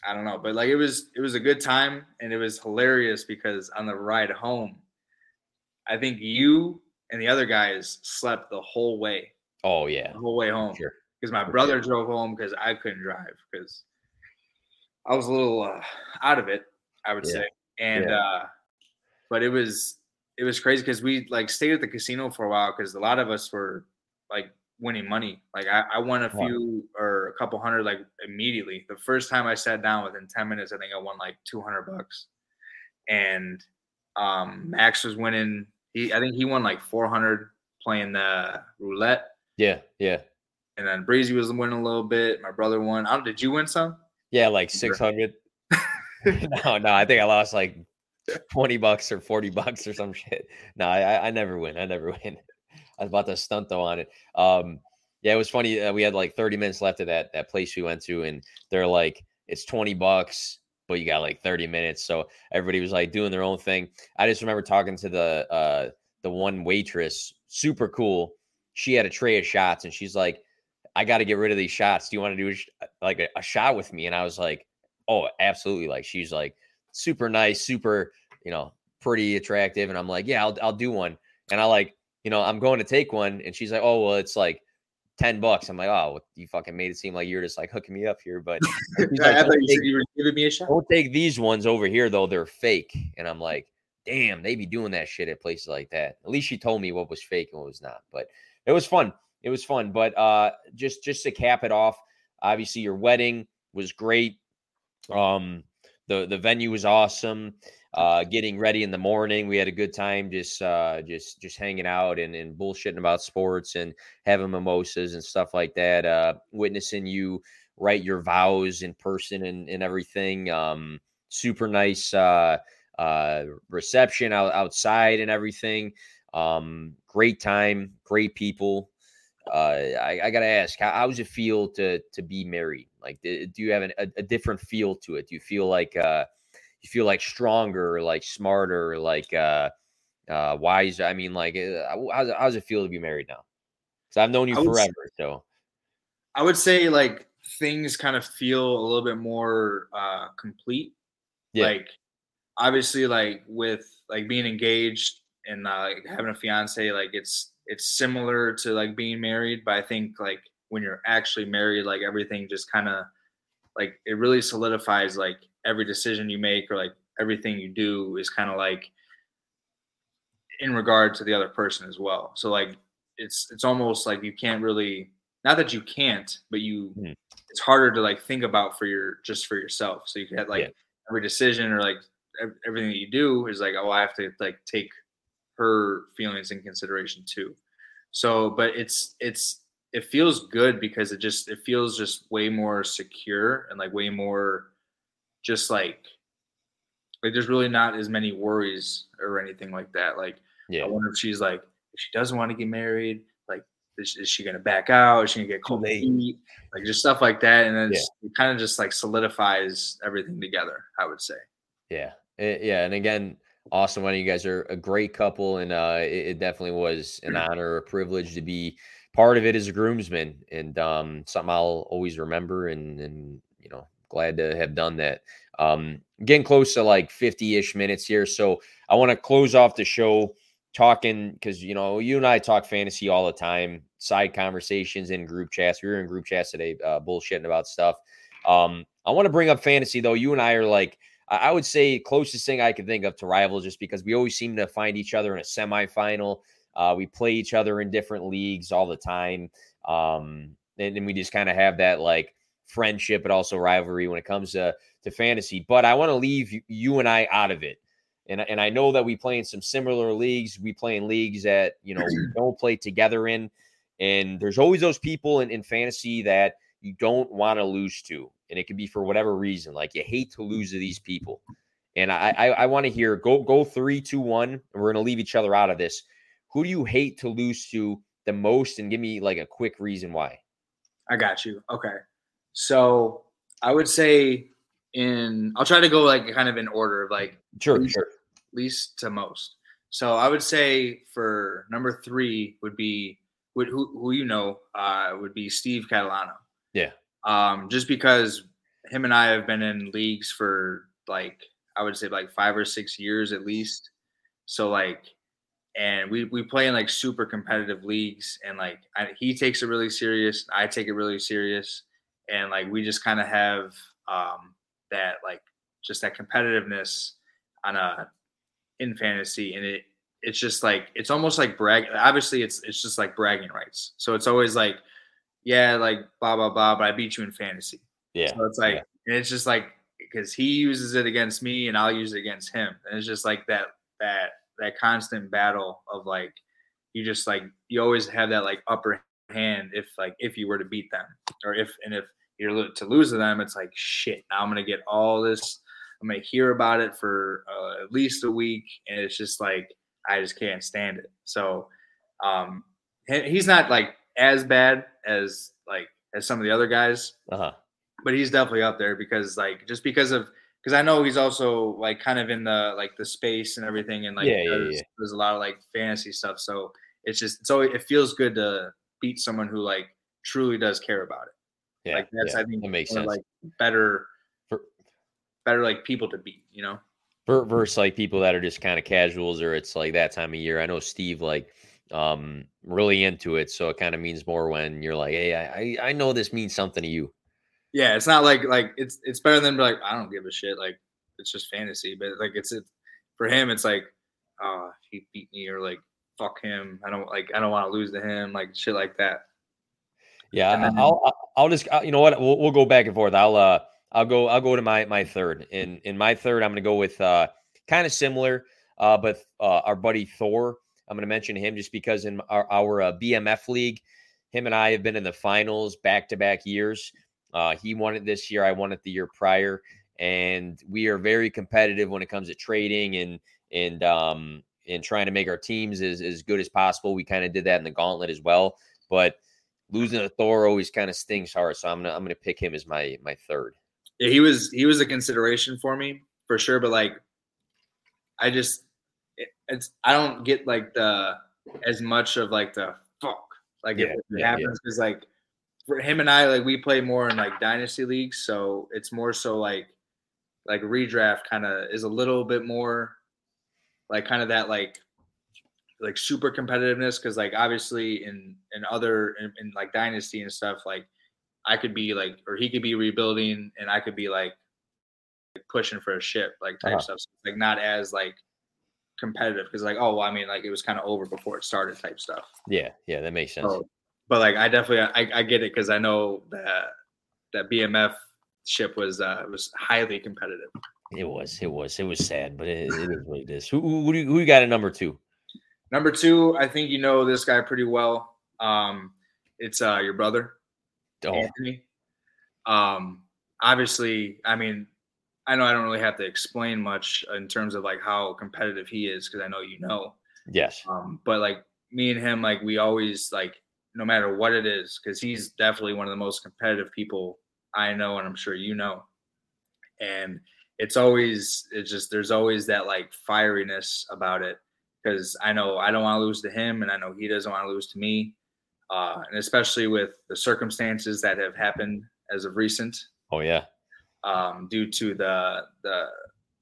I don't know. But like it was it was a good time and it was hilarious because on the ride home, I think you and the other guys slept the whole way. Oh yeah, the whole way home. Sure. Because my brother drove home because I couldn't drive because I was a little uh, out of it. I would yeah. say, and yeah. uh, but it was it was crazy because we like stayed at the casino for a while because a lot of us were like winning money. Like I, I won a few or a couple hundred like immediately. The first time I sat down within 10 minutes, I think I won like 200 bucks. And um, Max was winning. He, I think he won like 400 playing the roulette. Yeah, yeah. And then Breezy was winning a little bit. My brother won. I don't, did you win some? Yeah, like 600. [laughs] no, no, I think I lost like 20 bucks or 40 bucks or some shit. No, I, I never win. I never [laughs] win. I was about to stunt though on it. Um, yeah, it was funny. Uh, we had like 30 minutes left of that that place we went to, and they're like, it's 20 bucks, but you got like 30 minutes. So everybody was like doing their own thing. I just remember talking to the uh the one waitress, super cool. She had a tray of shots, and she's like, I got to get rid of these shots. Do you want to do a, like a, a shot with me? And I was like, oh, absolutely. Like she's like super nice, super, you know, pretty attractive. And I'm like, yeah, I'll, I'll do one. And I like, you know, I'm going to take one. And she's like, oh, well, it's like 10 bucks. I'm like, oh, you fucking made it seem like you're just like hooking me up here. But [laughs] like, I thought you, take, you were giving me a shot. Don't take these ones over here, though. They're fake. And I'm like, damn, they be doing that shit at places like that. At least she told me what was fake and what was not. But it was fun. It was fun. But uh just just to cap it off, obviously your wedding was great. Um the the venue was awesome. Uh, getting ready in the morning, we had a good time just uh, just just hanging out and, and bullshitting about sports and having mimosas and stuff like that. Uh, witnessing you write your vows in person and, and everything. Um, super nice uh, uh, reception out, outside and everything. Um, great time, great people. Uh, I, I, gotta ask, how, how, does it feel to to be married? Like, do, you have an, a, a, different feel to it? Do you feel like uh, you feel like stronger, like smarter, like uh, uh, wise? I mean, like, uh, how, how does it feel to be married now? Because I've known you forever, say, so I would say like things kind of feel a little bit more uh, complete. Yeah. Like, obviously, like with like being engaged and uh, having a fiance, like it's it's similar to like being married, but I think like when you're actually married, like everything just kind of like it really solidifies like every decision you make or like everything you do is kind of like in regard to the other person as well. So like it's it's almost like you can't really not that you can't, but you mm. it's harder to like think about for your just for yourself. So you can have like yeah. every decision or like everything that you do is like oh I have to like take her feelings in consideration too. So, but it's it's it feels good because it just it feels just way more secure and like way more just like like there's really not as many worries or anything like that. Like yeah. I wonder if she's like if she doesn't want to get married, like is, is she gonna back out? Is she gonna get cold feet? Like just stuff like that, and then yeah. it kind of just like solidifies everything together. I would say. Yeah, it, yeah, and again, awesome wedding. You guys are a great couple, and uh, it, it, definitely was an mm. honor, a privilege to be part of it is a groomsman, and um, something I'll always remember. And and you know, glad to have done that. Um, getting close to like fifty-ish minutes here, so I want to close off the show talking because you know you and I talk fantasy all the time, side conversations in group chats. We were in group chats today, uh, bullshitting about stuff. Um, I want to bring up fantasy though. You and I are like I would say closest thing I can think of to rivals, just because we always seem to find each other in a semifinal. Uh, we play each other in different leagues all the time, um, and, and we just kind of have that like friendship, but also rivalry when it comes to to fantasy. But I want to leave you and I out of it. And, and I know that we play in some similar leagues. We play in leagues that, you know, we [clears throat] don't play together in. And there's always those people in, in fantasy that you don't want to lose to. And it could be for whatever reason. Like you hate to lose to these people. And I I, I want to hear go go three, two, one, and we're gonna leave each other out of this. Who do you hate to lose to the most? And give me like a quick reason why. I got you. Okay. So I would say in I'll try to go like kind of in order of like sure, least, sure. least to most. So I would say for number three would be would who who you know uh would be Steve Catalano. Yeah. Um, just because him and I have been in leagues for like I would say like five or six years at least. So like, and we we play in like super competitive leagues, and like I, he takes it really serious, I take it really serious, and like we just kind of have um that like just that competitiveness on a in fantasy, and it it's just like it's almost like brag. Obviously, it's it's just like bragging rights. So it's always like, yeah, like blah blah blah, but I beat you in fantasy. Yeah. So it's like, yeah. and it's just like because he uses it against me and I'll use it against him, and it's just like that that that constant battle of like you just like you always have that like upper hand if like if you were to beat them or if and if you're to lose to them, it's like shit. Now I'm gonna get all this. I'm gonna hear about it for uh, at least a week, and it's just like I just can't stand it. So um, he's not like as bad as like as some of the other guys, uh-huh. but he's definitely up there because like just because of because I know he's also like kind of in the like the space and everything, and like yeah, yeah, there's, yeah. there's a lot of like fantasy stuff. So it's just so it feels good to beat someone who like truly does care about it. Yeah, like that's yeah, I think that makes of, sense. like better For- better like people to beat, you know. Versus like people that are just kind of casuals or it's like that time of year. I know Steve like um really into it, so it kind of means more when you're like, hey, I I know this means something to you. Yeah, it's not like like it's it's better than be like I don't give a shit. Like it's just fantasy, but like it's it for him. It's like oh he beat me or like fuck him. I don't like I don't want to lose to him. Like shit like that. Yeah, then- I'll I'll- just you know what we'll, we'll go back and forth. I'll uh I'll go I'll go to my my third. In in my third, I'm gonna go with uh kind of similar, uh, but uh, our buddy Thor. I'm gonna mention him just because in our, our uh, BMF league, him and I have been in the finals back to back years. Uh, he won it this year. I won it the year prior, and we are very competitive when it comes to trading and and um and trying to make our teams as as good as possible. We kind of did that in the gauntlet as well, but losing a Thor always kind of stings hard. So I'm gonna I'm gonna pick him as my my third. Yeah, he was he was a consideration for me for sure, but like I just it, it's I don't get like the as much of like the fuck like if Yeah, it yeah, yeah. happens because like for him and I like we play more in like dynasty leagues, so it's more so like like redraft kind of is a little bit more like kind of that like like super competitiveness because like obviously in in other in, in like dynasty and stuff like I could be like or he could be rebuilding and I could be like pushing for a ship like type Uh-huh. stuff so, like not as like competitive because like oh well I mean like it was kind of over before it started type stuff Yeah, yeah, that makes sense. so, but like I definitely I, I get it because I know that that BMF ship was uh was highly competitive It was, it was, it was sad, but it, it is what it is. Who who, who, do you, who you got at number two? Number two, I think you know this guy pretty well. Um, it's uh, your brother, Oh, Anthony. Um, obviously, I mean, I know I don't really have to explain much in terms of like how competitive he is because I know you know. yes, Um, but like me and him, like we always like no matter what it is, because he's definitely one of the most competitive people I know, and I'm sure you know. And it's always it's just there's always that like fieriness about it because I know I don't want to lose to him, and I know he doesn't want to lose to me. Uh, and especially with the circumstances that have happened as of recent, oh yeah, um, due to the the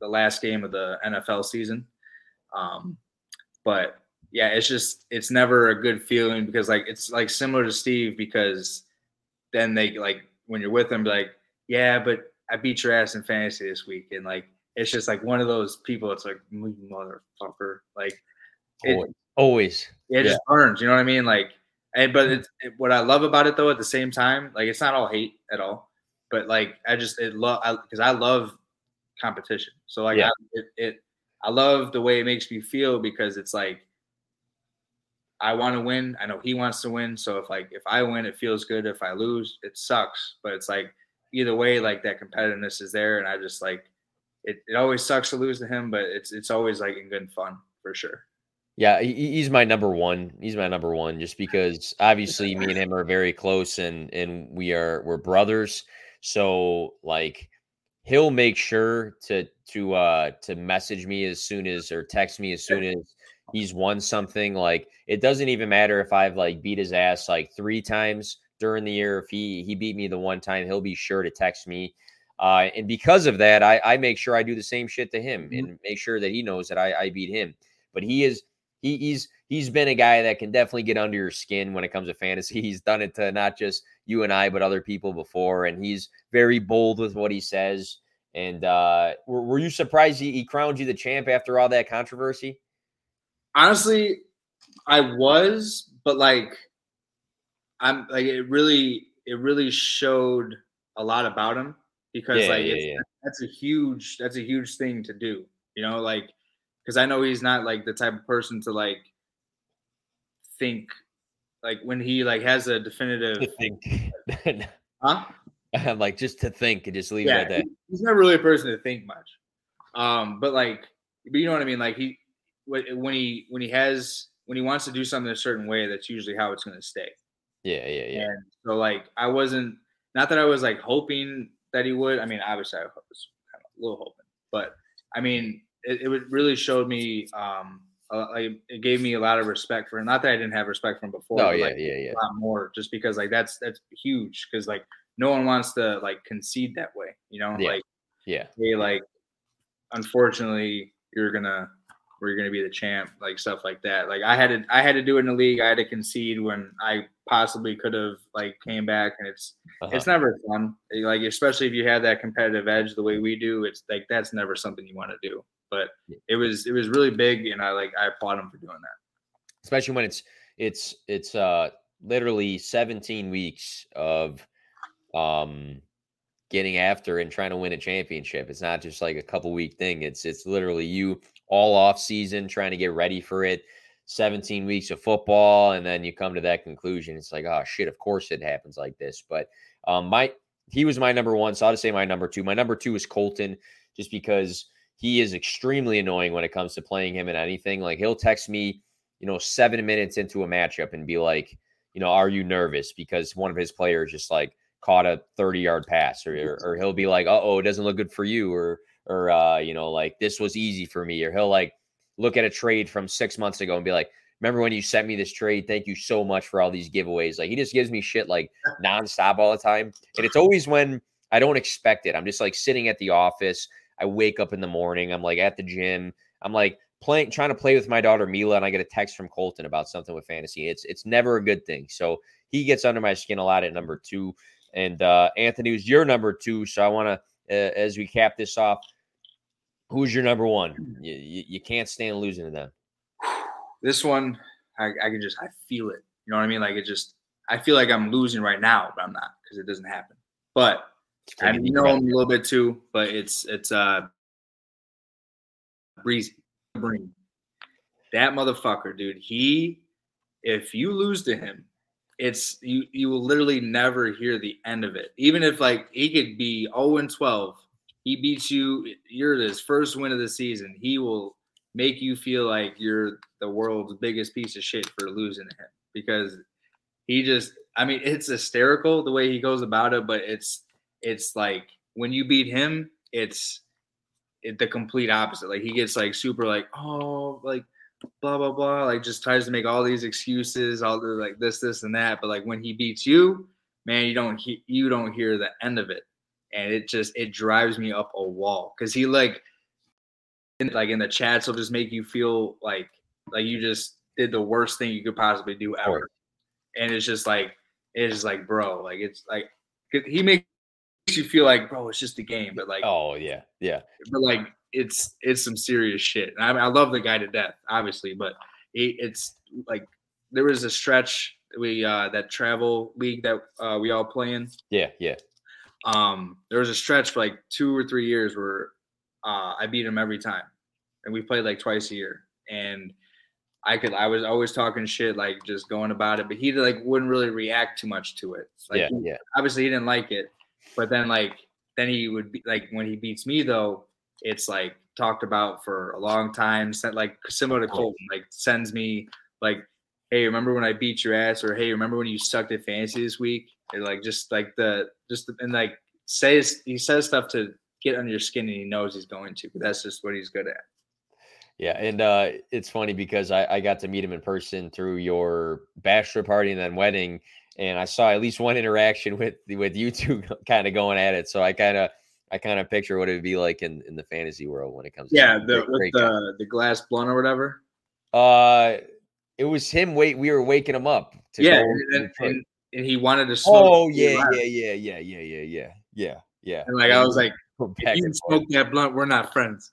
the last game of the NFL season. Um, but yeah, it's just it's never a good feeling because like it's like similar to Steve because then they like when you're with them be like yeah, but I beat your ass in fantasy this week and like it's just like one of those people. It's like "You motherfucker, like it, always, always. it just burns. You know what I mean? Like, and but mm-hmm. it's it, what I love about it though. At the same time, like it's not all hate at all. but like I just it love because I, I, love competition. So like Yeah. I, it, it I love the way it makes me feel because it's like I want to win. I know he wants to win. So if like if I win, it feels good. If I lose, it sucks. But it's like either way, like that competitiveness is there, and I just like it. It always sucks to lose to him, but it's it's always like in good fun for sure. Yeah, he's my number one. He's my number one, just because obviously me and him are very close, and and we are we're brothers. So like, he'll make sure to to uh to message me as soon as or text me as soon as he's won something. Like it doesn't even matter if I've like beat his ass like three times during the year. If he he beat me the one time, he'll be sure to text me. Uh, and because of that, I, I make sure I do the same shit to him Mhm. and make sure that he knows that I, I beat him. But he is he, he's he's been a guy that can definitely get under your skin when it comes to fantasy. [laughs] He's done it to not just you and I, but other people before, and he's very bold with what he says. And uh, were, were you surprised he, he crowned you the champ after all that controversy? Honestly i was but like i'm like it really it really showed a lot about him because Yeah, like yeah, it's, yeah. that's a huge that's a huge thing to do you know like because i know he's not like the type of person to like think like when he like has a definitive To think, [laughs] huh I'm [laughs] like just to think and just leave yeah it at that. he's not really a person to think much um but like but you know what i mean like he when he when he has when he wants to do something a certain way that's usually how it's going to stay Yeah, yeah, yeah. And so like I wasn't not that I was like hoping that he would. I mean, obviously I was kind of a little hoping, but I mean, it, it would really showed me um uh, like it gave me a lot of respect for him. Not that I didn't have respect for him before. Oh yeah, like, yeah, yeah. a lot more just because like that's that's huge because like no one wants to like concede that way, you know? Yeah. Like Yeah. hey, like unfortunately you're gonna we're gonna be the champ, like stuff like that. Like I had to I had to do it in the league. I had to concede when I possibly could have like came back and it's Uh-huh. it's never fun. Like especially if you have that competitive edge the way we do, it's like that's never something you want to do. But it was it was really big and I like I applaud him for doing that. especially when it's it's it's uh literally 17 weeks of um getting after and trying to win a championship. It's not just like a couple week thing. It's it's literally you all off season trying to get ready for it. 17 weeks of football and then you come to that conclusion. It's like, oh shit, of course it happens like this. But um my he was my number 1, so I'll just say my number 2. My number 2 is Colton just because he is extremely annoying when it comes to playing him in anything. Like he'll text me, you know, 7 minutes into a matchup and be like, you know, are you nervous because one of his players just like caught a 30 yard pass or, or, he'll be like, oh, it doesn't look good for you. Or, or, uh, you know, like this was easy for me. Or he'll like look at a trade from six months ago and be like, remember when you sent me this trade? Thank you so much for all these giveaways. Like he just gives me shit like [laughs] nonstop all the time. And it's always when I don't expect it. I'm just like sitting at the office. I wake up in the morning. I'm like at the gym. I'm like playing, trying to play with my daughter Mila, and I get a text from Colton about something with fantasy. It's it's never a good thing. So he gets under my skin a lot at number two. And uh, Anthony was your number two. So I want to, uh, as we cap this off, who's your number one? You, you, you can't stand losing to them. This one I, I can just I feel it. You know what I mean? Like it just I feel like I'm losing right now, but I'm not because it doesn't happen. But I know him a little bit too, but it's it's uh breezy. That motherfucker, dude. He if you lose to him, it's you you will literally never hear the end of it. Even if like he could be 0 and 12, he beats you, you're his first win of the season. He will make you feel like you're the world's biggest piece of shit for losing to him because he just I mean it's hysterical the way he goes about it, but it's it's like when you beat him, it's it, the complete opposite. Like he gets like super like oh like blah blah blah like just tries to make all these excuses all the like this this and that but like when he beats you man you don't he, you don't hear the end of it. And it just it drives me up a wall because he like in, like in the chats will just make you feel like like you just did the worst thing you could possibly do ever. and it's just like it's just like bro like it's like he makes you feel like bro it's just a game but like Oh yeah, yeah. but like it's it's some serious shit. I, mean, I love the guy to death, obviously, but it, it's like there was a stretch we uh that travel league that uh, we all play in. Yeah, yeah. um, there was a stretch for like two or three years where uh, I beat him every time, and we played like twice a year. And I could, I was always talking shit, like just going about it, but he like wouldn't really react too much to it. Like, yeah, yeah. Obviously, he didn't like it, but then like then he would be like when he beats me though, it's like talked about for a long time. Sent like similar to Colton, like sends me like, hey, remember when I beat your ass, or hey, remember when you sucked at fantasy this week? and like just like the just and like says he says stuff to get under your skin, and he knows he's going to. But that's just what he's good at. Yeah, and uh, it's funny because I, I got to meet him in person through your bachelor party and then wedding, and I saw at least one interaction [laughs] with with you two [laughs] kind of going at it. So I kind of I kind of picture what it would be like in, in the fantasy world when it comes. Yeah, to the the the glass blunt or whatever. Uh, it was him. Wait, we were waking him up. yeah, and, and, and, he wanted to smoke. Oh yeah, yeah, yeah, yeah, yeah, yeah, yeah, yeah, yeah. And like I was like, [laughs] if you smoke that blunt, we're not friends.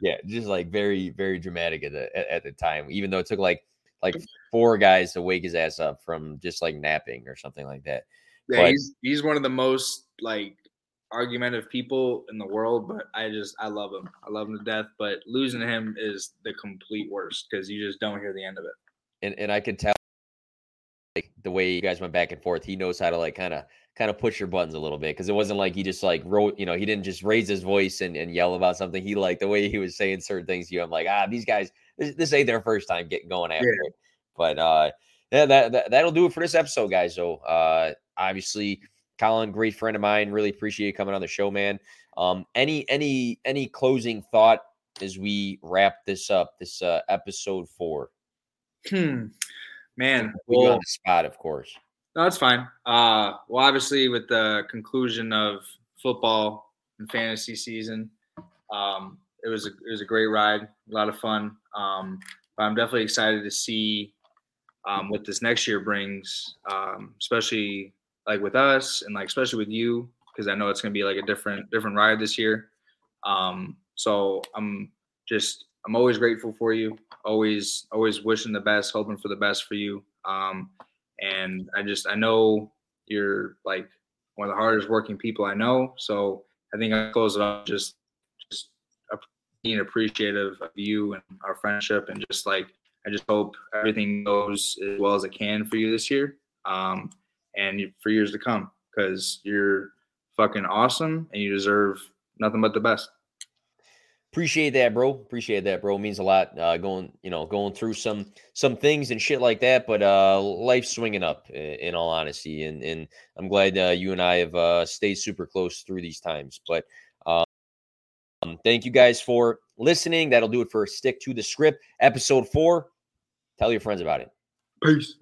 Yeah, just like very, very dramatic at the at, at the time. Even though it took like like four guys to wake his ass up from just like napping or something like that. Yeah, but, he's he's one of the most like argumentative people in the world, but I just I love him. I love him to death. But losing him is the complete worst because you just don't hear the end of it. And and I could tell like the way you guys went back and forth, he knows how to like kind of kind of push your buttons a little bit because it wasn't like he just like wrote, you know, he didn't just raise his voice and, and yell about something. He like the way he was saying certain things to you. I'm like, ah, these guys, this, this ain't their first time getting going after yeah. it. But uh yeah, that, that that'll do it for this episode, guys. So uh obviously Collin, great friend of mine. Really appreciate you coming on the show, man. Um, any any any closing thought as we wrap this up, this uh, episode four? Hmm, man, we well, on the spot, of course. No, that's fine. Uh, well, obviously, with the conclusion of football and fantasy season, um, it was a it was a great ride, a lot of fun. Um, but I'm definitely excited to see um, what this next year brings, um, especially like with us and like especially with you because I know it's gonna be like a different different ride this year. Um, so I'm just I'm always grateful for you. Always always wishing the best, hoping for the best for you. Um, and I just I know you're like one of the hardest working people I know. So I think I close it off just just being appreciative of you and our friendship and just like I just hope everything goes as well as it can for you this year. Um, and for years to come because you're fucking awesome and you deserve nothing but the best. Appreciate that, bro. Appreciate that, bro. It means a lot. Uh, going, you know, going through some some things and shit like that, but uh, life's swinging up. In all honesty, and and I'm glad uh, you and I have uh, stayed super close through these times. But um, thank you guys for listening. That'll do it for Stick to the Skrip, episode four. Tell your friends about it. Peace.